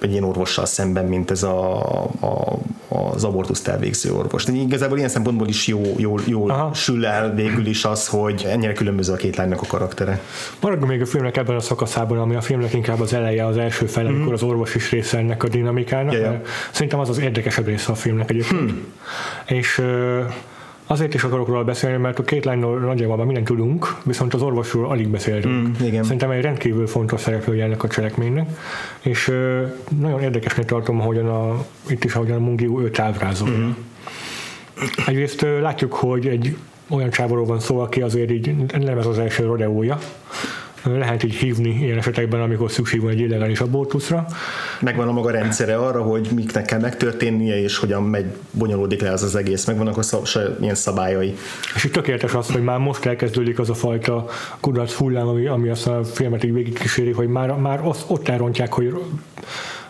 egy ilyen orvossal szemben, mint ez a, a, az abortuszt elvégző orvos. De igazából ilyen szempontból is jó, jó, jól sül el végül is az, hogy ennyire különböző a két lánynak a karaktere. Maradjunk még a filmnek ebben a szakaszában, ami a filmnek inkább az eleje, az első fele, mm-hmm. amikor az orvos is része ennek a dinamikának. Ja. Szerintem az az érdekesebb része a filmnek egyébként. Hmm. És Azért is akarok róla beszélni, mert a két lányról nagyjából már mindent tudunk, viszont az orvosról alig beszéltünk. Mm, igen. Szerintem egy rendkívül fontos szereplője ennek a cselekménynek, és ö, nagyon érdekesnek tartom, ahogyan a, itt is ahogyan a Mungiu őt ábrázolja. Mm. Egyrészt ö, látjuk, hogy egy olyan csávorról van szó, aki azért így nem ez az első rodeója, lehet így hívni ilyen esetekben, amikor szükség van egy illegális abortuszra. Megvan a maga rendszere arra, hogy miknek kell megtörténnie, és hogyan megy, bonyolódik le az az egész. Megvannak a szab, ilyen szabályai. És itt tökéletes az, hogy már most elkezdődik az a fajta kudarc hullám, ami, ami azt a filmet így végigkíséri, hogy már, már ott elrontják, hogy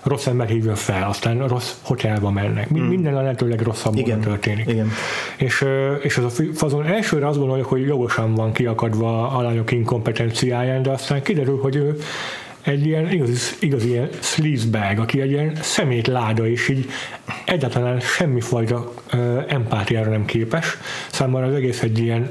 rossz ember hívja fel, aztán rossz hotelba mennek. Hmm. Minden a lehetőleg rosszabb Igen. történik. Igen. És, és az a fazon elsőre azt gondoljuk, hogy jogosan van kiakadva a lányok inkompetenciáján, de aztán kiderül, hogy ő egy ilyen igazi, igazi ilyen sleazebag, aki egy ilyen szemétláda, és így egyáltalán semmifajta uh, empátiára nem képes. Számomra az egész egy ilyen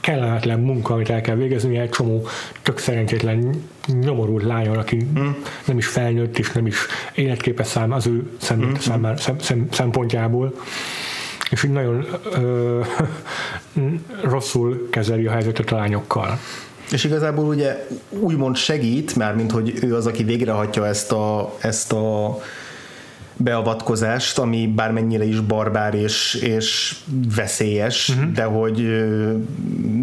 kellemetlen munka, amit el kell végezni, egy csomó tök szerencsétlen nyomorult lányon, aki mm. nem is felnőtt, és nem is életképes szám az ő szem, mm. szám, szem, szem, szempontjából és így nagyon ö, <laughs> rosszul kezeli a helyzetet a lányokkal. És igazából ugye úgymond segít, mert mint hogy ő az, aki végrehajtja ezt a, ezt a beavatkozást, ami bármennyire is barbár és, és veszélyes, uh-huh. de, hogy,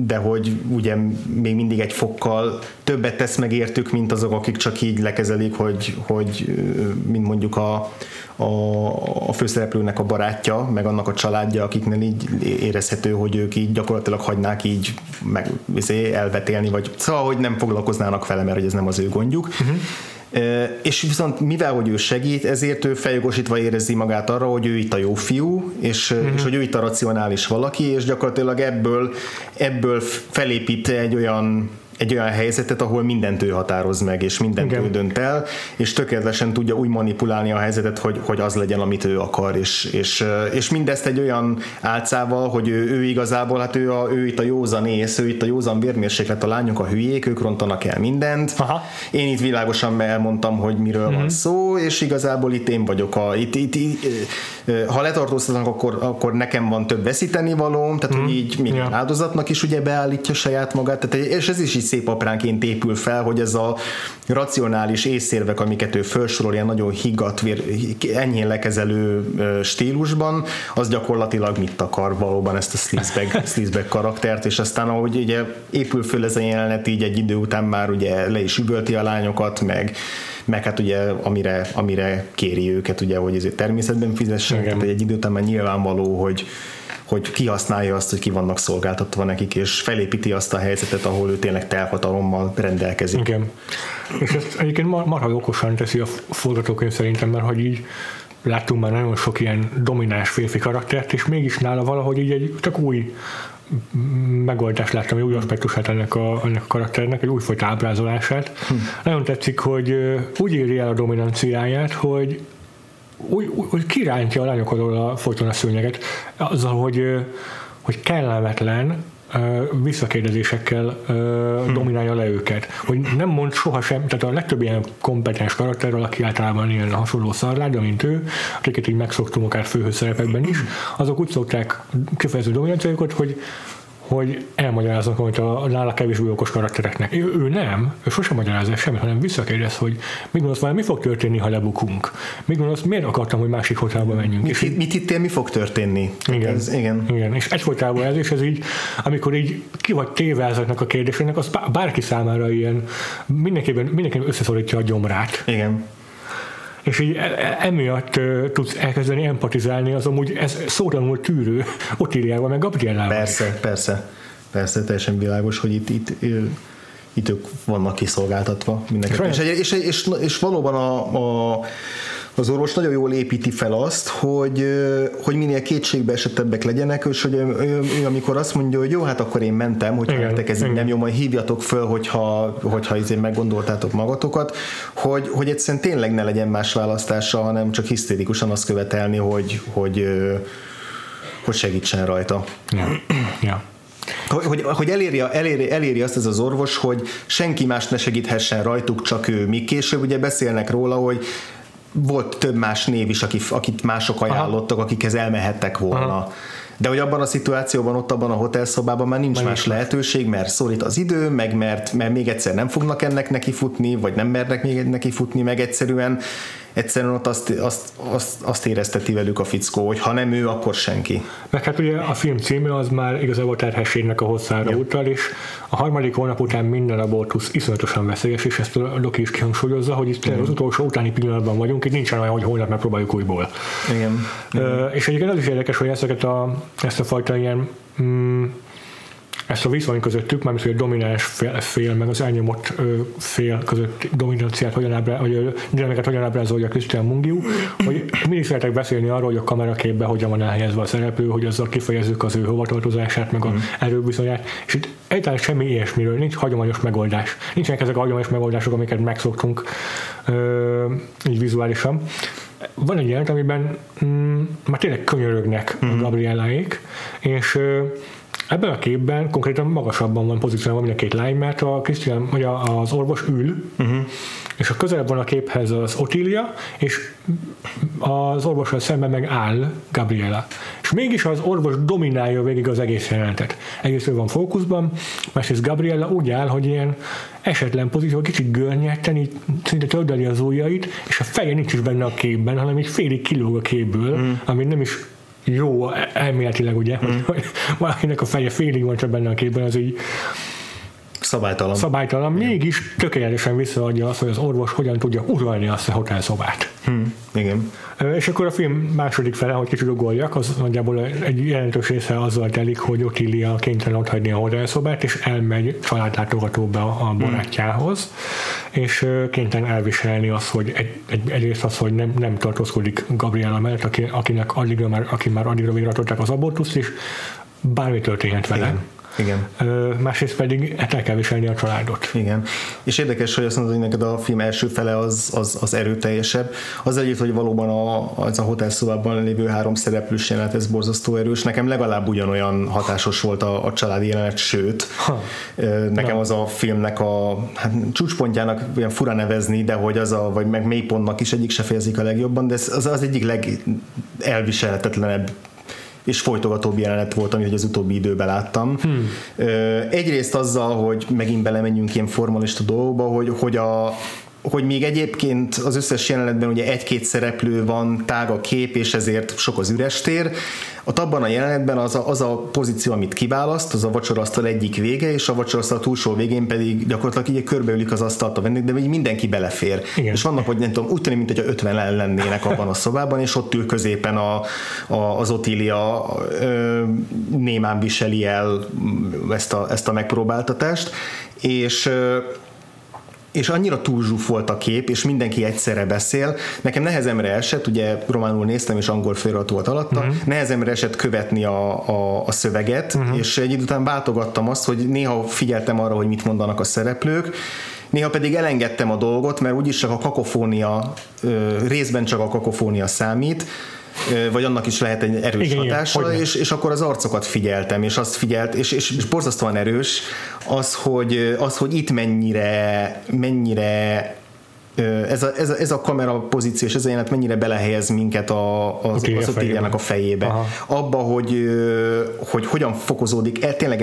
de hogy ugye még mindig egy fokkal többet tesz meg értük, mint azok, akik csak így lekezelik, hogy, hogy mint mondjuk a, a, a főszereplőnek a barátja, meg annak a családja, akiknél így érezhető, hogy ők így gyakorlatilag hagynák így meg izé, elvetélni, vagy szóval, hogy nem foglalkoznának vele, mert ez nem az ő gondjuk. Uh-huh és viszont mivel, hogy ő segít, ezért ő feljogosítva érezi magát arra, hogy ő itt a jó fiú, és, uh-huh. és hogy ő itt a racionális valaki, és gyakorlatilag ebből, ebből felépít egy olyan egy olyan helyzetet, ahol mindent ő határoz meg, és mindent Igen. ő dönt el, és tökéletesen tudja úgy manipulálni a helyzetet, hogy, hogy az legyen, amit ő akar, és, és, és mindezt egy olyan álcával, hogy ő, ő igazából, hát ő, a, ő itt a józan ész, ő itt a józan vérmérséklet, a lányok a hülyék, ők rontanak el mindent. Aha. Én itt világosan elmondtam, hogy miről uh-huh. van mhm. szó, és igazából itt én vagyok a, itt, itt, itt ha letartóztatnak, akkor, akkor nekem van több veszíteni valóm, tehát uh-huh. hogy így még ja. áldozatnak is ugye beállítja saját magát, tehát, és ez is így szép apránként épül fel, hogy ez a racionális észérvek, amiket ő felsorol ilyen nagyon higgadt, enyhén lekezelő stílusban, az gyakorlatilag mit akar valóban ezt a sleazebag, <laughs> sleazebag karaktert, és aztán ahogy ugye épül föl ez a jelenet, így egy idő után már ugye le is üvölti a lányokat, meg meg hát ugye amire, amire kéri őket, ugye, hogy ezért természetben fizessenek, tehát egy idő után már nyilvánvaló, hogy, hogy kihasználja azt, hogy ki vannak szolgáltatva nekik, és felépíti azt a helyzetet, ahol ő tényleg telhatalommal rendelkezik. Igen. És ezt egyébként marha okosan teszi a forgatókönyv szerintem, mert hogy így láttunk már nagyon sok ilyen domináns férfi karaktert, és mégis nála valahogy így egy csak új megoldást láttam, egy új aspektusát ennek a, ennek a karakternek, egy újfajta ábrázolását. Hm. Nagyon tetszik, hogy úgy éri el a dominanciáját, hogy úgy, úgy kirántja a lányok alól folyton a szőnyeget, azzal, hogy, hogy kellemetlen, visszakérdezésekkel hmm. dominálja le őket. Hogy nem mond sohasem, tehát a legtöbb ilyen kompetens karakterről, aki általában ilyen hasonló szarláda, mint ő, akiket így megszoktunk akár főhőszerepekben is, azok úgy szokták kifejezni dominanciájukat, hogy hogy elmagyaráznak amit a nála kevésbé okos karaktereknek. Ő, ő nem, ő sosem magyaráz el semmit, hanem visszakérdez, hogy mi gondolsz, mi fog történni, ha lebukunk? Mi gondolsz, miért akartam, hogy másik hotelba menjünk? Mit, mit, mit hittél, mi fog történni? Igen, ez, igen. igen. És egyfolytában ez, és ez így, amikor így ki vagy téve ezeknek a kérdéseknek, az bárki számára ilyen mindenképpen, mindenképpen összeszorítja a gyomrát. Igen és így e, e, emiatt tudsz elkezdeni empatizálni az amúgy ez szótalanul tűrő Otiliával, meg Gabriellával. Persze, persze, persze, teljesen világos, hogy itt, itt itt ők vannak kiszolgáltatva mindenképpen. És, és, és, és, és valóban a, a az orvos nagyon jól építi fel azt, hogy, hogy minél kétségbe esettebbek legyenek, és hogy ő, ő, ő, amikor azt mondja, hogy jó, hát akkor én mentem, igen, nektek ez igen. nem jó, majd hívjatok föl, hogyha, hogyha izé meggondoltátok magatokat, hogy, hogy egyszerűen tényleg ne legyen más választása, hanem csak hisztérikusan azt követelni, hogy, hogy, hogy segítsen rajta. Ja. ja hogy, hogy eléri, eléri, eléri azt ez az orvos, hogy senki más ne segíthessen rajtuk, csak ő. Míg később ugye beszélnek róla, hogy volt több más név is, akit, akit mások ajánlottak, Aha. akikhez elmehettek volna. Aha. De hogy abban a szituációban, ott abban a hotelszobában már nincs Meg más lehetőség, mert szorít az idő, meg mert, mert még egyszer nem fognak ennek neki futni, vagy nem mernek még neki futni, meg egyszerűen egyszerűen ott azt, azt, azt, azt érezteti velük a fickó, hogy ha nem ő, akkor senki. Meg hát ugye a film címe az már igazából terhességnek a hosszára ja. utal, és a harmadik hónap után minden abortusz iszonyatosan veszélyes, és ezt a Loki is kihangsúlyozza, hogy itt mm. az utolsó utáni pillanatban vagyunk, itt nincsen olyan, hogy holnap megpróbáljuk újból. Igen. Uh, és egyébként az is érdekes, hogy ezeket a, ezt a fajta ilyen mm, ezt a viszony közöttük, mármint hogy a domináns fél, fél meg az elnyomott ö, fél között dominanciát hogyan ábrá, vagy dinamikát hogyan ábrázolja Christian Mungiu, hogy mindig szeretek beszélni arról, hogy a kameraképben hogyan van elhelyezve a szereplő, hogy azzal kifejezzük az ő hovatartozását, meg a mm. erőviszonyát, és itt egyáltalán semmi ilyesmiről, nincs hagyományos megoldás. Nincsenek ezek a hagyományos megoldások, amiket megszoktunk ö, így vizuálisan van egy jelent, amiben mm, már tényleg könyörögnek mm. a Gabrieláék, és Ebben a képben konkrétan magasabban van pozícióban mind a két lány, mert a Christian, vagy az orvos ül, uh-huh. és a közelebb van a képhez az Otília, és az orvossal szemben meg áll Gabriela. És mégis az orvos dominálja végig az egész jelenetet. Egész van fókuszban, másrészt Gabriela úgy áll, hogy ilyen esetlen pozíció, kicsit görnyetten, így szinte tördeli az ujjait, és a feje nincs is benne a képben, hanem így félig kilóg a képből, mm. ami nem is jó elméletileg, ugye, mm. hogy valakinek a feje félig van csak benne a képben, az így szabálytalan. Szabálytalan, igen. mégis tökéletesen visszaadja azt, hogy az orvos hogyan tudja uralni azt a hotelszobát. Hmm, igen. És akkor a film második fele, hogy kicsit ugoljak, az nagyjából egy jelentős része azzal telik, hogy Ottilia kénytelen ott hagyni a hotelszobát, és elmegy családlátogatóba a barátjához, hmm. és kénytelen elviselni azt, hogy egy, egy, egyrészt az, hogy nem, nem tartózkodik Gabriela mellett, aki, akinek addigra már, aki már addigra végre az abortuszt, és bármi történhet vele. Igen igen. Másrészt pedig hát el kell viselni a családot. Igen. És érdekes, hogy azt mondod, hogy neked a film első fele az, az, az erőteljesebb. Az együtt, hogy valóban a, az a hotelszobában lévő három szereplős jelenet, ez borzasztó erős. Nekem legalább ugyanolyan hatásos volt a, a családi jelenet, sőt, ha. nekem az a filmnek a hát, csúcspontjának olyan fura nevezni, de hogy az a, vagy meg mélypontnak is egyik se fejezik a legjobban, de ez az, az egyik legelviselhetetlenebb és folytogatóbb jelenet volt, amit az utóbbi időben láttam. Hmm. Egyrészt azzal, hogy megint belemenjünk ilyen formalista dolgokba, hogy, hogy a, hogy még egyébként az összes jelenetben ugye egy-két szereplő van, tág a kép, és ezért sok az üres tér. Ott abban a jelenetben az a, az a pozíció, amit kiválaszt, az a vacsorasztal egyik vége, és a vacsorasztal túlsó végén pedig gyakorlatilag így körbeülik az asztalt a vendég, de így mindenki belefér. Igen. És vannak, hogy nem tudom, úgy tűnik, mint hogyha 50 lennének abban a szobában, és ott ül középen a, a, az Otília ö, némán viseli el ezt a, ezt a megpróbáltatást, és ö, és annyira túlzsúfolt a kép, és mindenki egyszerre beszél. Nekem nehezemre esett, ugye románul néztem, és angol felirat volt alatta, uh-huh. nehezemre esett követni a, a, a szöveget, uh-huh. és egy idő után váltogattam azt, hogy néha figyeltem arra, hogy mit mondanak a szereplők, néha pedig elengedtem a dolgot, mert úgyis csak a kakofónia, részben csak a kakofónia számít, vagy annak is lehet egy erős igen, hatása, igen, és, és akkor az arcokat figyeltem, és azt figyelt, és, és, és borzasztóan erős az, hogy, az, hogy itt mennyire, mennyire ez a, ez, a, ez a kamera pozíció és ez a jelenet mennyire belehelyez minket a, az, az Otiliának a fejébe. Aha. Abba, hogy, hogy hogyan fokozódik el, tényleg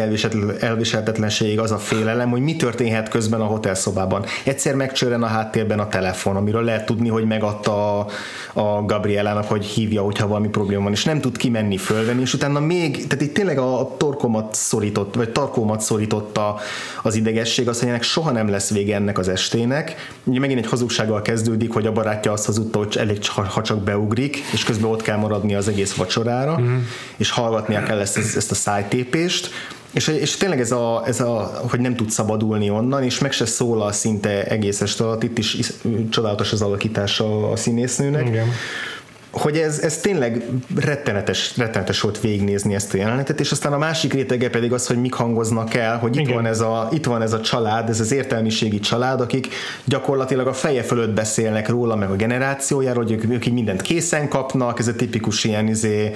elviselhetetlenségig az a félelem, hogy mi történhet közben a hotelszobában. Egyszer megcsörren a háttérben a telefon, amiről lehet tudni, hogy megadta a, a Gabrielának, hogy hívja, hogyha valami probléma van, és nem tud kimenni, fölvenni, és utána még, tehát itt tényleg a torkomat szorított, vagy tarkómat szorította az idegesség, azt, hogy ennek soha nem lesz vége ennek az estének. Ugye megint egy hazugsággal kezdődik, hogy a barátja azt hazudta, hogy elég, ha csak beugrik, és közben ott kell maradni az egész vacsorára, mm. és hallgatnia kell ezt, ezt a szájtépést, és, és tényleg ez a, ez a, hogy nem tud szabadulni onnan, és meg se szólal szinte egész este alatt, itt is csodálatos az alakítása a színésznőnek. Igen. Hogy ez, ez tényleg rettenetes, rettenetes volt végignézni ezt a jelenetet, és aztán a másik rétege pedig az, hogy mik hangoznak el, hogy itt van, ez a, itt van ez a család, ez az értelmiségi család, akik gyakorlatilag a feje fölött beszélnek róla, meg a generációjáról, hogy ők, ők így mindent készen kapnak, ez a tipikus ilyen izé,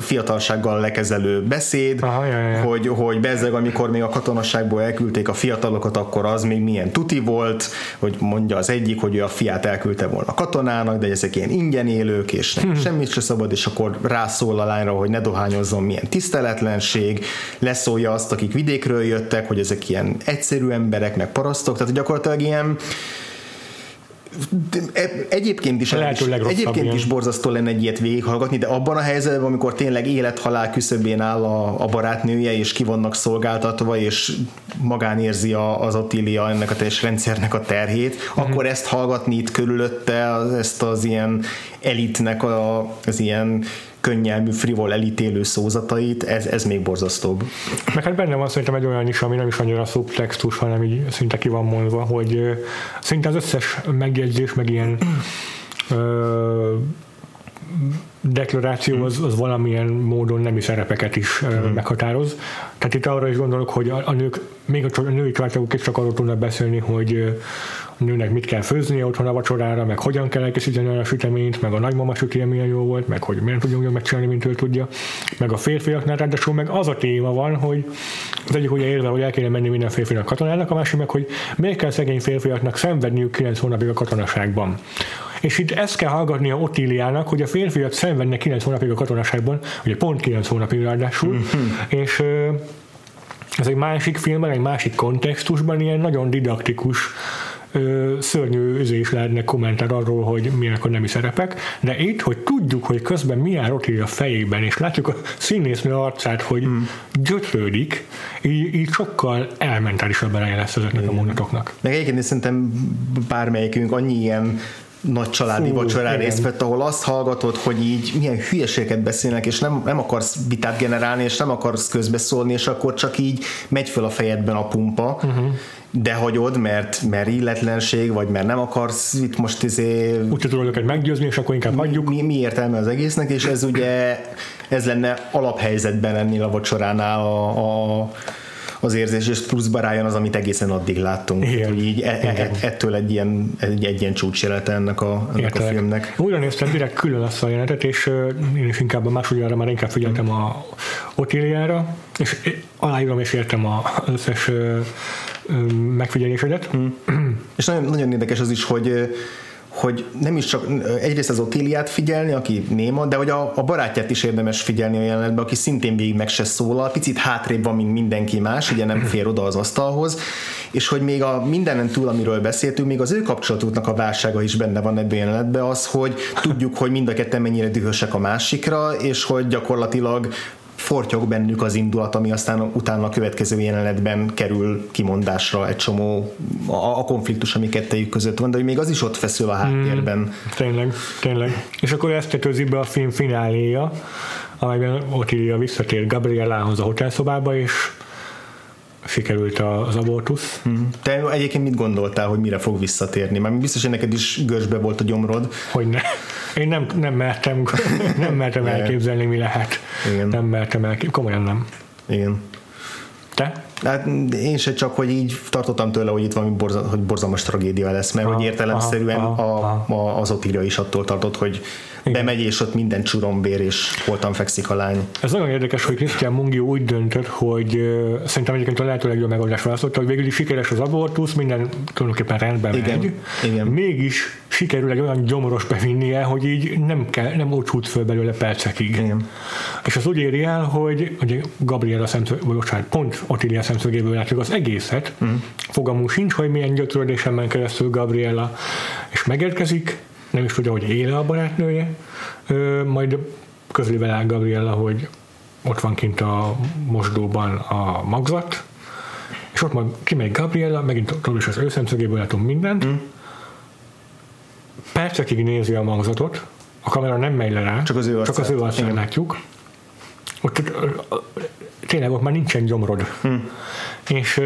fiatalsággal lekezelő beszéd, Aha, ja, ja. hogy, hogy bezzeg, amikor még a katonasságból elküldték a fiatalokat, akkor az még milyen tuti volt, hogy mondja az egyik, hogy ő a fiát elküldte volna katonának, de ezek ilyen ingyen élők, és nem, semmit se szabad, és akkor rászól a lányra, hogy ne dohányozzon, milyen tiszteletlenség, leszólja azt, akik vidékről jöttek, hogy ezek ilyen egyszerű emberek, meg parasztok, tehát gyakorlatilag ilyen egyébként is, Lehető is legrosszabb egyébként ilyen. is borzasztó lenne egy ilyet végighallgatni, de abban a helyzetben, amikor tényleg élethalál küszöbén áll a, a barátnője, és ki vannak szolgáltatva, és magán érzi a, az Ottilia ennek a teljes rendszernek a terhét, Mhm. akkor ezt hallgatni itt körülötte, ezt az ilyen elitnek a, az ilyen könnyelmű, frivol elítélő szózatait, ez, ez még borzasztóbb. Meg hát benne van szerintem egy olyan is, ami nem is annyira szubtextus, hanem így szinte ki van mondva, hogy szinte az összes megjegyzés, meg ilyen ö, deklaráció az, az valamilyen módon nemi szerepeket is ö, meghatároz. Tehát itt arra is gondolok, hogy a, a nők, még a, a női családok is csak arról tudnak beszélni, hogy a nőnek mit kell főznie otthon a vacsorára, meg hogyan kell elkészíteni a süteményt, meg a nagymama sütje milyen jó volt, meg hogy milyen tudjon jól megcsinálni, mint ő tudja, meg a férfiaknál ráadásul meg az a téma van, hogy az egyik ugye érve, hogy el kéne menni minden férfinak katonának, a másik meg, hogy miért kell szegény férfiaknak szenvedniük 9 hónapig a katonaságban. És itt ezt kell hallgatni a Ottíliának, hogy a férfiak szenvednek 9 hónapig a katonaságban, ugye pont 9 hónapig ráadásul, és ö, ez egy másik filmben, egy másik kontextusban ilyen nagyon didaktikus ö, szörnyű üzé is lehetne kommentár arról, hogy milyenek a nemi szerepek, de itt, hogy tudjuk, hogy közben mi áll ott így a fejében, és látjuk a színésznő arcát, hogy mm. gyötrődik, így, így sokkal elementárisabb eleje lesz ezeknek a mondatoknak. Meg egyébként szerintem bármelyikünk annyi ilyen nagy családi Fú, vacsorán igen. részt vett, ahol azt hallgatod, hogy így milyen hülyeséget beszélnek, és nem, nem akarsz vitát generálni, és nem akarsz közbeszólni, és akkor csak így megy föl a fejedben a pumpa, uh-huh. de hagyod, mert, mert illetlenség, vagy mert nem akarsz itt most izé Úgy tudod őket meggyőzni, és akkor inkább hagyjuk. mi, mi értelme az egésznek, és ez ugye ez lenne alaphelyzetben ennél a vacsoránál a, a az érzés, és pluszba rájön az, amit egészen addig láttunk. Igen. Így e, e, Igen. ettől egy ilyen, egy, egy ilyen csúcsjelete ennek a, ennek a filmnek. Újra néztem direkt külön azt a jelenetet, és én is inkább a másodjára már inkább figyeltem a Otíliára, és aláírom és értem az összes megfigyelésedet. És nagyon, nagyon érdekes az is, hogy hogy nem is csak egyrészt az Otíliát figyelni, aki néma, de hogy a, a barátját is érdemes figyelni a jelenetben, aki szintén végig meg se szólal, picit hátrébb van, mint mindenki más, ugye nem fér oda az asztalhoz, és hogy még a mindenen túl, amiről beszéltünk, még az ő kapcsolatuknak a válsága is benne van ebben a jelenetben, az, hogy tudjuk, hogy mind a ketten mennyire dühösek a másikra, és hogy gyakorlatilag fortyog bennük az indulat, ami aztán utána a következő jelenetben kerül kimondásra egy csomó a, a konfliktus, ami kettejük között van, de hogy még az is ott feszül a háttérben. Tényleg, tényleg. És akkor ezt tetőzi be a film fináléja, amelyben Otília visszatér Gabrielához a hotelszobába, és sikerült az abortusz. Te egyébként mit gondoltál, hogy mire fog visszatérni? Mert biztos, hogy neked is görsbe volt a gyomrod. Hogy ne. Én nem, nem mertem, <laughs> nem mertem elképzelni, mi lehet. Igen. Nem mertem elképzelni, komolyan nem. Igen. Te? Hát én se csak, hogy így tartottam tőle, hogy itt valami borza, hogy borzalmas tragédia lesz, mert Aha, hogy értelemszerűen aha, aha, a, a, az Otília is attól tartott, hogy bemegy, és ott minden csurombér, és holtan fekszik a lány. Ez nagyon érdekes, hogy Christian Mungi úgy döntött, hogy ö, szerintem egyébként a lehető legjobb megoldást választotta, hogy végül is sikeres az abortusz, minden tulajdonképpen rendben Igen, megy. igen. Mégis sikerül egy olyan gyomoros bevinnie, hogy így nem, kell, nem úgy föl belőle percekig. Igen. És az úgy éri el, hogy ugye Gabriela szemszög, vagy bocsánat, pont Ottilia szemszögéből látjuk az egészet, uh-huh. fogalmunk sincs, hogy milyen gyötrődésen ment keresztül Gabriela, és megérkezik, nem is tudja, hogy éle a barátnője, majd közli vele Gabriela, hogy ott van kint a mosdóban a magzat, és ott majd kimegy Gabriela, megint ott is az ő szemszögéből látunk mindent, mm. percekig nézi a magzatot, a kamera nem megy le rá, Csak az ő csak az arcát. ő arcát látjuk. Ott, tényleg ott már nincsen gyomrod. Hm. És,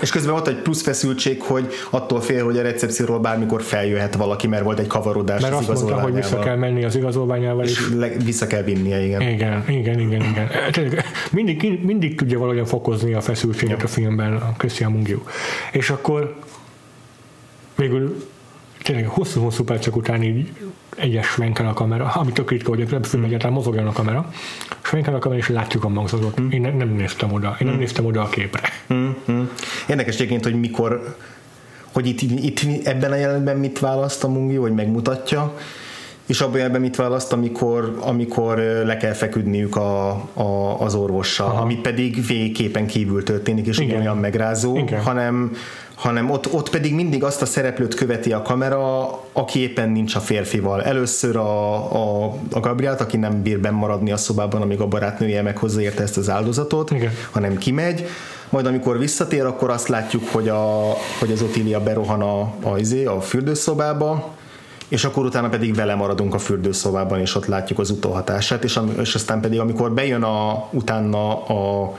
És közben volt egy plusz feszültség, hogy attól fél, hogy a recepcióról bármikor feljöhet valaki, mert volt egy kavarodás mert az azt mondta, hogy vissza kell menni az igazolványával, és És le, vissza kell vinnie, igen. Igen, igen, igen, igen. Mindig, mindig tudja valahogyan fokozni a feszültséget a filmben a Christian Mungiu. És akkor végül tényleg hosszú-hosszú percek után így egyes svenkel a kamera, ami tök ritka, hogy a film egyáltalán mozogjon a kamera, svenkel a kamera, és látjuk a magzatot. Én ne, nem néztem oda, én nem néztem oda a képre. Mm-hmm. Érdekes egyébként, hogy mikor, hogy itt, itt ebben a jelenetben mit választ a Mungi, hogy megmutatja, és abban jelenetben mit választ, amikor, amikor le kell feküdniük a, a, az orvossal, Aha. ami pedig végképpen kívül történik, és Igen. olyan megrázó, Igen. hanem hanem ott, ott pedig mindig azt a szereplőt követi a kamera, aki éppen nincs a férfival. Először a, a, a Gabrielt, aki nem bír benn maradni a szobában, amíg a barátnője meghozza érte ezt az áldozatot, Igen. hanem kimegy, majd amikor visszatér, akkor azt látjuk, hogy, a, hogy az Otília berohan a, a, izé, a fürdőszobába, és akkor utána pedig vele maradunk a fürdőszobában, és ott látjuk az utóhatását, és, és aztán pedig amikor bejön a, utána a,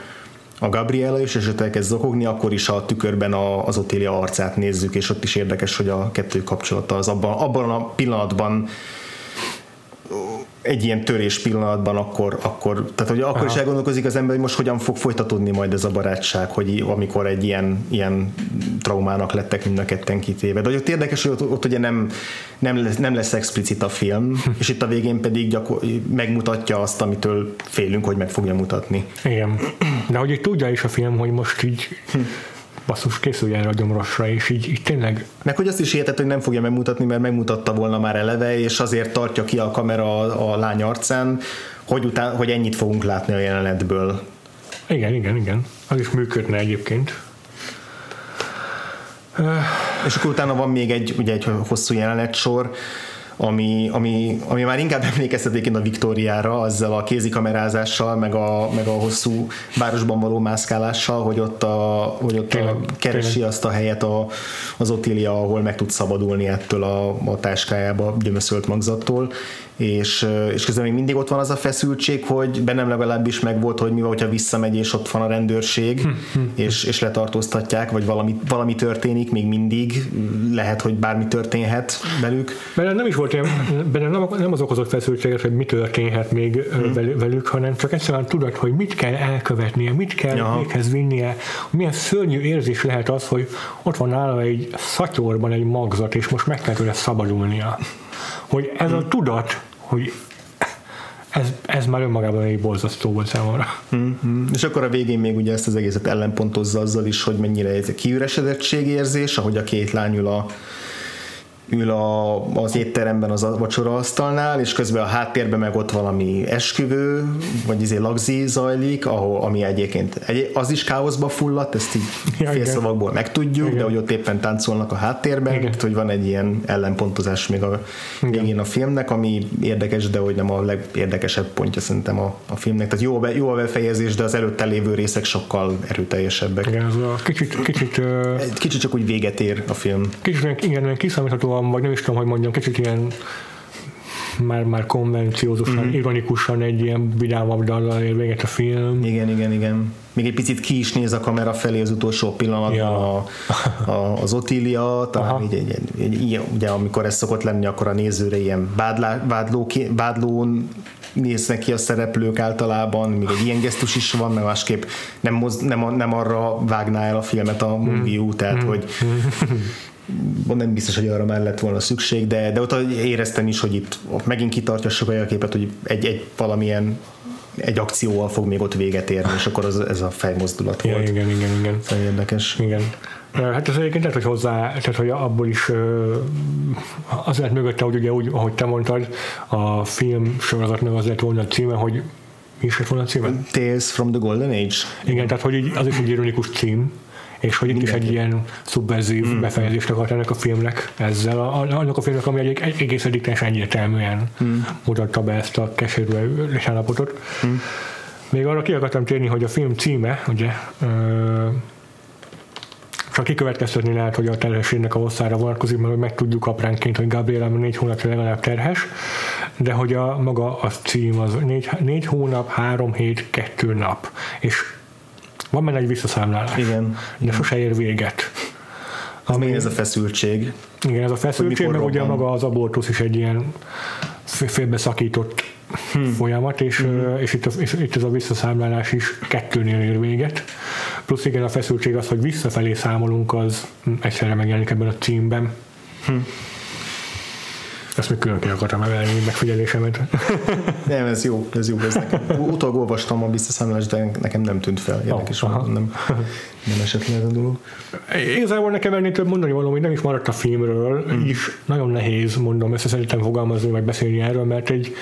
a Gabriela is, és ott elkezd zokogni, akkor is a tükörben a, az Otília arcát nézzük, és ott is érdekes, hogy a kettő kapcsolata az abban, abban a pillanatban egy ilyen törés pillanatban akkor, akkor tehát hogy akkor Aha. is elgondolkozik az ember, hogy most hogyan fog folytatódni majd ez a barátság, hogy amikor egy ilyen, ilyen traumának lettek mind a ketten kitéve. De hogy ott érdekes, hogy ott, ott ugye nem, nem, lesz, nem lesz explicit a film, és itt a végén pedig gyakor, megmutatja azt, amitől félünk, hogy meg fogja mutatni. Igen. De hogy tudja is a film, hogy most így basszus, készülj erre a gyomrosra, és így, így tényleg Meg hogy azt is értett, hogy nem fogja megmutatni, mert megmutatta volna már eleve, és azért tartja ki a kamera a, a lány arcán, hogy, után, hogy ennyit fogunk látni a jelenetből. igen, igen, igen. Az is működne egyébként. És akkor utána van még egy, ugye egy hosszú jelenetsor, ami, ami, ami már inkább <laughs> emlékeztet egyébként a Viktóriára, azzal a kézikamerázással, meg a, meg a hosszú városban való mászkálással, hogy ott, a, hogy ott a, Tényleg, keresi tényleg. azt a helyet a, az Otília, ahol meg tud szabadulni ettől a, a táskájába gyömöszölt magzattól, és, és közben még mindig ott van az a feszültség, hogy bennem legalábbis megvolt, hogy mi van, hogyha visszamegy, és ott van a rendőrség, és, és letartóztatják, vagy valami, valami történik, még mindig lehet, hogy bármi történhet velük. Benne nem is volt ilyen, benne nem, nem az okozott feszültséget, hogy mi történhet még hmm. velük, hanem csak egyszerűen tudod, hogy mit kell elkövetnie, mit kell Ja. véghez vinnie, milyen szörnyű érzés lehet az, hogy ott van nála egy szatyorban egy magzat, és most meg kell tőle szabadulnia. Hogy ez a tudat, hogy ez, ez már önmagában egy borzasztó volt számomra. Mm-hmm. És akkor a végén még ugye ezt az egészet ellenpontozza azzal is, hogy mennyire ez egy kiüresedettség érzés, ahogy a két lány ül a ül a, az étteremben az vacsoraasztalnál, és közben a háttérben meg ott valami esküvő, vagy izé lagzi zajlik, ahol, ami egyébként egy, az is káoszba fulladt, ezt így Ja, igen. félszavakból megtudjuk, Igen. de hogy ott éppen táncolnak a háttérben, Igen. tehát, hogy van egy ilyen ellenpontozás még a végén a filmnek, ami érdekes, de hogy nem a legérdekesebb pontja szerintem a, a filmnek. Tehát jó a, be, jó a befejezés, de az előtte lévő részek sokkal erőteljesebbek. Igen, az a kicsit, kicsit, Egy Kicsit csak úgy véget ér a film. kicsit igen, ilyen kiszámíthatóan, vagy nem is tudom, hogy mondjam, kicsit ilyen már, már konvenciózusan, mm-hmm. ironikusan egy ilyen vidámabb dallal ér véget a film. Igen, igen, igen. Még egy picit ki is néz a kamera felé az utolsó pillanatban Ja. a, a, az Otília, talán Aha. így, egy, egy, egy, ilyen, ugye amikor ez szokott lenni, akkor a nézőre ilyen vádlá, vádló, vádlón néznek ki a szereplők általában, még egy ilyen gesztus is van, mert másképp nem, moz, nem, nem arra vágná el a filmet a Mungiu, tehát hogy nem biztos, hogy arra már lett volna szükség, de, de ott éreztem is, hogy itt ott megint kitartja sokkal a képet, hogy egy, egy valamilyen egy akcióval fog még ott véget érni, és akkor az, ez a fejmozdulat Ja, volt. igen, igen, igen. Szóval érdekes. Igen. Hát ez egyébként lehet, hogy hozzá, tehát hogy abból is ö, az lett mögötte, hogy ugye úgy, ahogy te mondtad, a film sorozatnak az lett volna a címe, hogy mi is lett volna a címe? Tales from the Golden Age. Igen, tehát hogy így, az is egy ironikus cím, és hogy itt is egy ilyen szubverzív mm. befejezést akart ennek a filmnek ezzel, a, annak a filmnek, ami egy, egy egész teljesen egyértelműen mm. mutatta be ezt a keserű állapotot. Mm. Még arra ki akartam térni, hogy a film címe, ugye, ö, csak kikövetkeztetni lehet, hogy a terhességnek a hosszára vonatkozik, mert hogy megtudjuk apránként, hogy Gabriela négy hónapja legalább terhes, de hogy a maga a cím az négy, négy hónap, három hét, kettő nap. És van benne egy visszaszámlálás. Igen. De sose ér véget. Ami ez a feszültség. Igen, ez a feszültség, meg ugye maga az abortusz is egy ilyen félbeszakított hmm. folyamat, és, hmm. és, itt, a, és itt ez a visszaszámlálás is kettőnél ér véget. Plusz igen, a feszültség az, hogy visszafelé számolunk, az egyszerre megjelenik ebben a címben. Hmm. Ezt még külön ki akartam emelni megfigyelésemet. <laughs> nem, ez jó, ez jó. Ez nekem. <laughs> Utóbb olvastam a visszaszámlást, de nekem nem tűnt fel. Érdekes, oh, nem, nem <laughs> esett le ez a dolog. Igazából nekem ennél több mondani valami, hogy nem is maradt a filmről, hmm. is nagyon nehéz, mondom, ezt szerintem fogalmazni, vagy beszélni erről, mert egy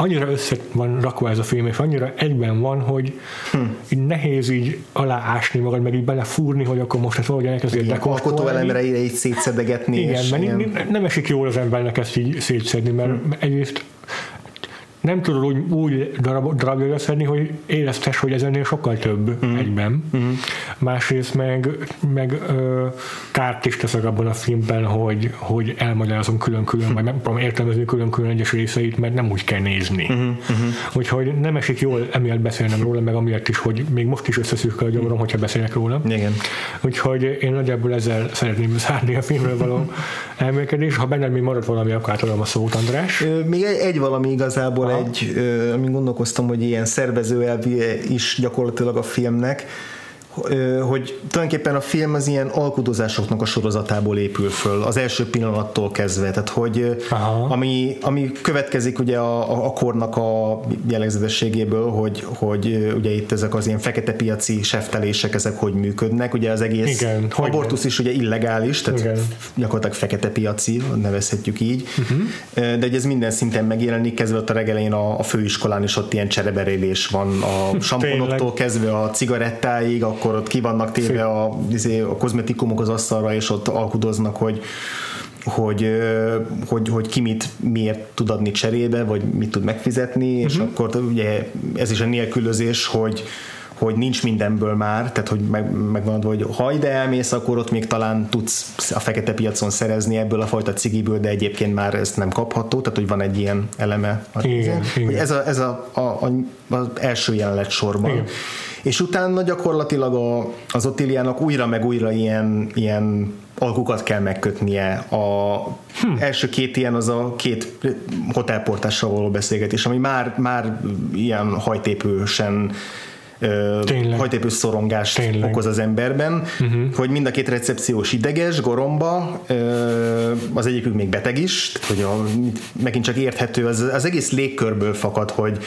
annyira össze van rakva ez a film, és annyira egyben van, hogy hm. így nehéz így aláásni magad, meg így belefúrni, hogy akkor most ezt valahogy elkezdjél dekonstruálni. elemre így szétszedegetni. Igen, mert ilyen... nem esik jól az embernek ezt így szétszedni, mert hm. egyrészt nem tudod úgy, úgy darab, darabja szedni, hogy éreztes, hogy ez ennél sokkal több mm. egyben. Mm. Másrészt meg, meg ö, kárt is teszek abban a filmben, hogy, hogy elmagyarázom külön-külön, mm. vagy nem tudom értelmezni külön-külön egyes részeit, mert nem úgy kell nézni. Mm-hmm. Úgyhogy nem esik jól emiatt beszélnem róla, meg amiatt is, hogy még most is összeszűkkel a gyomrom, mm. hogyha beszélek róla. Igen. Úgyhogy én nagyjából ezzel szeretném zárni a filmről való <laughs> elmélkedés. Ha benned még marad valami, akkor átadom a szót, András. Még egy, egy valami igazából Aha. egy, amin gondolkoztam, hogy ilyen szervezőelvi is gyakorlatilag a filmnek, hogy tulajdonképpen a film az ilyen alkudozásoknak a sorozatából épül föl, az első pillanattól kezdve, tehát hogy ami, ami következik ugye a, a kornak a jellegzetességéből, hogy, hogy ugye itt ezek az ilyen fekete piaci seftelések, ezek hogy működnek, ugye az egész Igen, abortusz is ugye illegális, tehát Igen. gyakorlatilag fekete piaci, nevezhetjük így, uh-huh. de hogy ez minden szinten megjelenik, kezdve ott a regelén a, a főiskolán is ott ilyen csereberélés van, a <laughs> samponoktól kezdve a cigarettáig, a akkor ott ki vannak téve a, izé, a kozmetikumok az asztalra, és ott alkudoznak, hogy hogy, hogy, hogy ki mit miért tud adni cserébe, vagy mit tud megfizetni, uh-huh. és mhm. akkor ugye ez is a nélkülözés, hogy, hogy nincs mindenből már, tehát hogy meg, megvan hogy ha ide elmész, akkor ott még talán tudsz a fekete piacon szerezni ebből a fajta cigiből, de egyébként már ezt nem kapható, tehát hogy van egy ilyen eleme. Igen, igen. Hogy ez, a, ez a, a, a, az első jelenet sorban. Igen és utána gyakorlatilag a, az Otiliának újra meg újra ilyen, ilyen alkukat kell megkötnie. A hm. első két ilyen az a két hotelportással való beszélgetés, ami már, már ilyen hajtépősen Tényleg. hajtépő szorongást Tényleg. okoz az emberben, uh-huh. hogy mind a két recepciós ideges, goromba, az egyikük még beteg is, hogy a, megint csak érthető, az, az egész légkörből fakad, hogy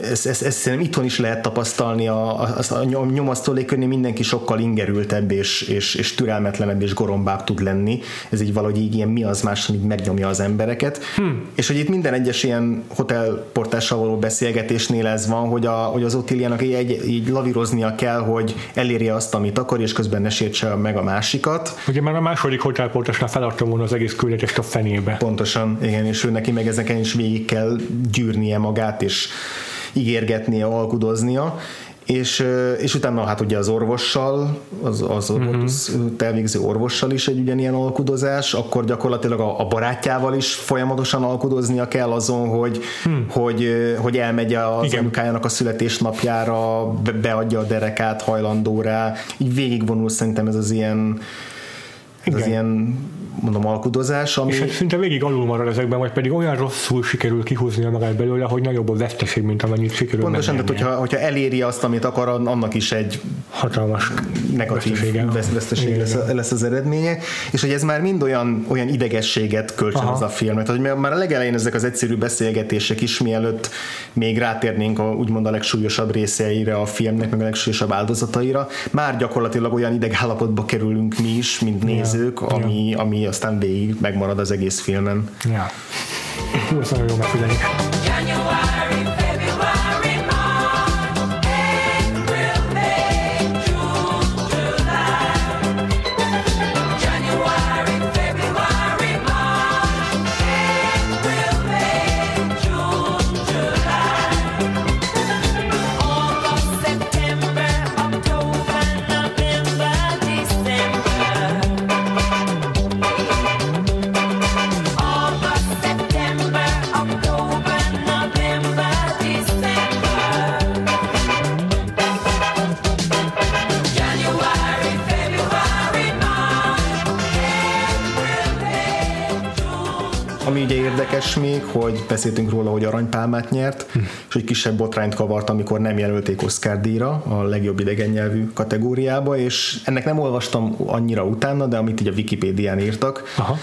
ezt, ezt, ezt szerintem itthon is lehet tapasztalni, a, a, a nyomasztó légkörnél mindenki sokkal ingerültebb és, és, és türelmetlenebb és gorombább tud lenni. Ez így valahogy így ilyen mi az más, ami megnyomja az embereket. Hmm. És hogy itt minden egyes ilyen hotelportással való beszélgetésnél ez van, hogy, a, hogy az Otiliának így, egy, így lavíroznia kell, hogy elérje azt, amit akar, és közben ne sértse meg a másikat. Ugye már a második hotelportásnál feladta volna az egész küldetést a fenébe. Pontosan, igen, és ő neki meg ezeken is végig kell gyűrnie magát, és ígérgetnie, alkudoznia, és, és utána hát ugye az orvossal, az, az uh-huh. elvégző orvossal is egy ugyanilyen alkudozás, akkor gyakorlatilag a, a barátjával is folyamatosan alkudoznia kell azon, hogy, hmm. hogy, hogy elmegy az Igen. anyukájának a születésnapjára, beadja a derekát hajlandó rá, így végigvonul szerintem ez az ilyen ez az ilyen mondom, alkudozás, ami... És hát szinte végig alul marad ezekben, vagy pedig olyan rosszul sikerül kihúzni magát belőle, hogy nagyobb a veszteség, mint amennyit sikerül Pontosan, tehát hogyha, hogyha eléri azt, amit akar, annak is egy hatalmas negatív veszteség lesz, lesz, az eredménye, és hogy ez már mind olyan, olyan idegességet kölcsönöz a film, mert hogy már a legelején ezek az egyszerű beszélgetések is, mielőtt még rátérnénk a, úgymond a legsúlyosabb részeire a filmnek, meg a legsúlyosabb áldozataira, már gyakorlatilag olyan idegállapotba kerülünk mi is, mint nézők, ami, ja. Ami aztán végig megmarad az egész filmen. Ja. Nagyon jó megfigyelni. Érdekes még, hogy beszéltünk róla, hogy aranypálmát nyert, hm. és hogy kisebb botrányt kavart, amikor nem jelölték Oscar díjra a legjobb idegen nyelvű kategóriába, és ennek nem olvastam annyira utána, de amit így a Wikipédián írtak, Aha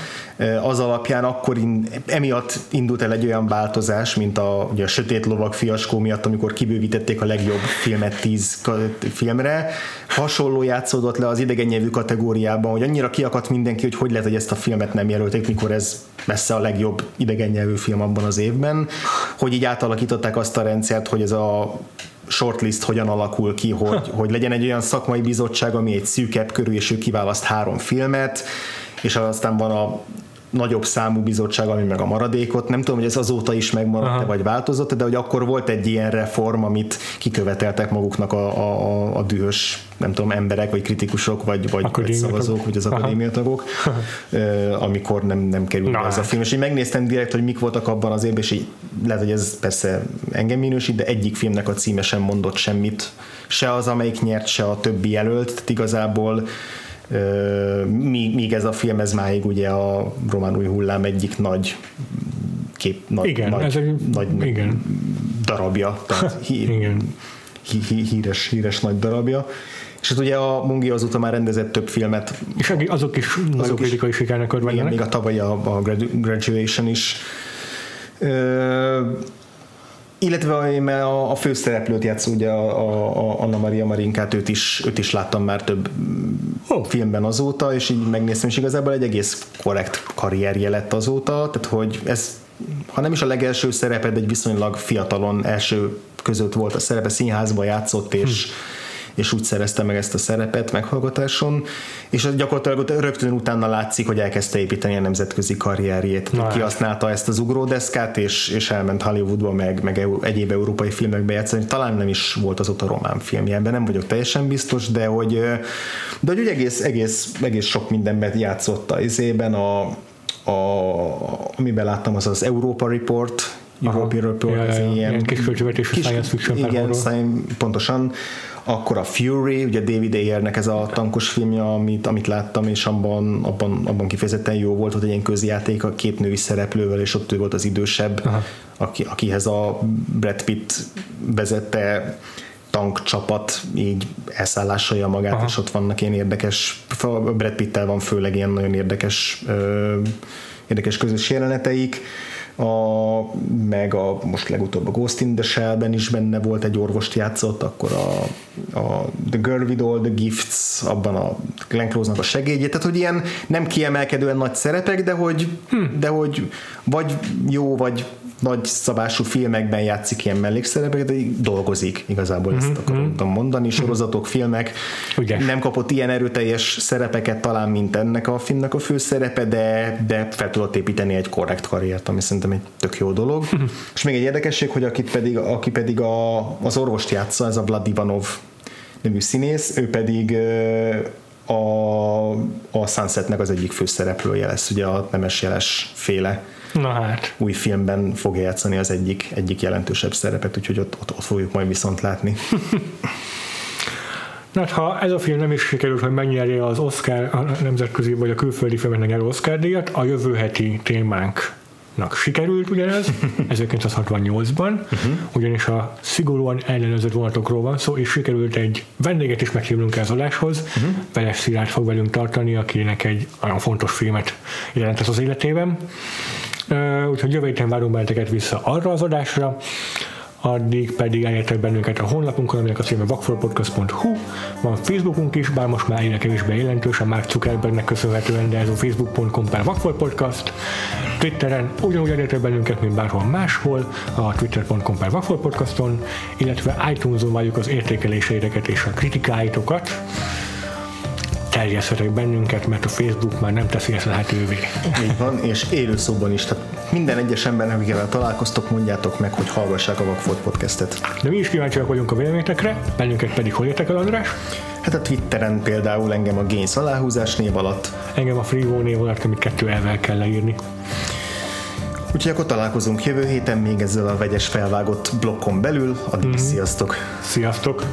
az alapján akkor in, emiatt indult el egy olyan változás, mint a, ugye a Sötét Lovag fiaskó miatt, amikor kibővítették a legjobb filmet tíz filmre. Hasonló játszódott le az idegen nyelvű kategóriában, hogy annyira kiakadt mindenki, hogy hogy lehet, hogy ezt a filmet nem jelölték, mikor ez messze a legjobb idegen nyelvű film abban az évben, hogy így átalakították azt a rendszert, hogy ez a shortlist hogyan alakul ki, hogy, hogy legyen egy olyan szakmai bizottság, ami egy szűkebb körül, és ő kiválaszt három filmet, és aztán van a nagyobb számú bizottság, ami meg a maradékot. Nem tudom, hogy ez azóta is megmaradt vagy változott de hogy akkor volt egy ilyen reform, amit kiköveteltek maguknak a, a, a dühös, nem tudom, emberek, vagy kritikusok, vagy, vagy, vagy szavazók, vagy az akadémiatagok, <laughs> amikor nem, nem került Na, ez a hát. film. És én megnéztem direkt, hogy mik voltak abban az évben, és így lehet, hogy ez persze engem minősít, de egyik filmnek a címe sem mondott semmit. Se az, amelyik nyert, se a többi jelölt. Tehát igazából míg, míg ez a film, ez máig ugye a román új hullám egyik nagy kép, nagy, igen, nagy, ez egy, nagy igen. darabja, tehát <laughs> hí, igen. Hí, hí, híres, híres nagy darabja. És hát ugye a Mungi azóta már rendezett több filmet. És azok is azok kritikai sikernek örvendenek. Még a tavaly a, a Graduation is illetve a, a főszereplőt játsz ugye a, a, a Anna Maria Marinkát, őt is, őt is láttam már több. Filmben azóta, és így megnéztem, és igazából egy egész korrekt karrierje lett azóta, tehát hogy ez ha nem is a legelső szerepe, de egy viszonylag fiatalon első között volt a szerepe, színházba játszott, és hm és úgy szerezte meg ezt a szerepet meghallgatáson, és gyakorlatilag rögtön utána látszik, hogy elkezdte építeni a nemzetközi karrierjét. Na, Kihasználta ezt az ugródeszkát, és, és elment Hollywoodba, meg, meg egyéb európai filmekbe játszani. Talán nem is volt az ott a román filmje, ebben nem vagyok teljesen biztos, de hogy, de hogy egész, egész, egész sok mindenben játszott az izében, a, a, amiben láttam, az az Europa Report, European Report, ja, ez ja, ilyen, ilyen kis költségvetésű science fiction Igen, pontosan, akkor a Fury, ugye David Ayernek ez a tankos filmje, amit, amit láttam, és abban, abban, abban kifejezetten jó volt, hogy egy ilyen közjáték a két női szereplővel, és ott ő volt az idősebb, aki, akihez a Brad Pitt vezette tankcsapat így elszállásolja magát, Aha. és ott vannak ilyen érdekes, Brad Pitt-tel van főleg ilyen nagyon érdekes ö, érdekes közös jeleneteik a, meg a most legutóbb a Ghost in the Shell-ben is benne volt egy orvost játszott, akkor a, a The Girl with All the Gifts, abban a Glenn Close-nak a segédje, tehát hogy ilyen nem kiemelkedően nagy szerepek, de hogy, hm. de hogy vagy jó, vagy nagy szabású filmekben játszik ilyen mellékszerepeket, de dolgozik igazából, ezt mm-hmm. akarom mhm. mondani, sorozatok, filmek. Ugye. Nem kapott ilyen erőteljes szerepeket talán, mint ennek a filmnek a főszerepe, de, de fel tudott építeni egy korrekt karriert, ami szerintem egy tök jó dolog. Mm-hmm. És még egy érdekesség, hogy akit pedig, aki pedig a, az orvost játsza, ez a Vlad Ivanov nevű színész, ő pedig a, a Sunsetnek az egyik főszereplője lesz, ugye a Nemes Jeles féle Na hát. új filmben fogja játszani az egyik, egyik jelentősebb szerepet, úgyhogy ott, ott, ott fogjuk majd viszont látni. Na, <laughs> hát, ha ez a film nem is sikerült, hogy megnyerje az Oscar, a nemzetközi vagy a külföldi filmeknek nyerő Oscar díjat, a jövő heti témánk sikerült ugyanez <laughs> 1968-ban, uh-huh. ugyanis a szigorúan ellenőrzött vonatokról van szó, és sikerült egy vendéget is meghívnunk az adáshoz. Uh-huh. Veles Szilárd fog velünk tartani, akinek egy nagyon fontos filmet jelent az életében. Úgyhogy jövő héten várunk benneteket vissza arra az adásra, addig pedig elértek bennünket a honlapunkon, aminek a címe vakforpodcast.hu, van Facebookunk is, bár most már egyre kevésbé jelentős, a Mark Zuckerbergnek köszönhetően, de ez a facebook.com per vakforpodcast, Twitteren ugyanúgy elértek bennünket, mint bárhol máshol, a twitter.com per vakforpodcaston, illetve iTunes-on várjuk az értékeléseiteket és a kritikáitokat, terjesztetek bennünket, mert a Facebook már nem teszi ezt lehetővé. Így van, és élőszóban is. Tehát minden egyes embernek, akivel találkoztok, mondjátok meg, hogy hallgassák a Vagfolt podcastet. De mi is kíváncsiak vagyunk a véleményekre, bennünket pedig hol értek el, András? Hát a Twitteren például engem a Gains aláhúzás név alatt. Engem a Freevo név alatt, amit kettő elvel kell leírni. Úgyhogy akkor találkozunk jövő héten még ezzel a vegyes felvágott blokkon belül. Addig mm-hmm. sziasztok! Sziasztok!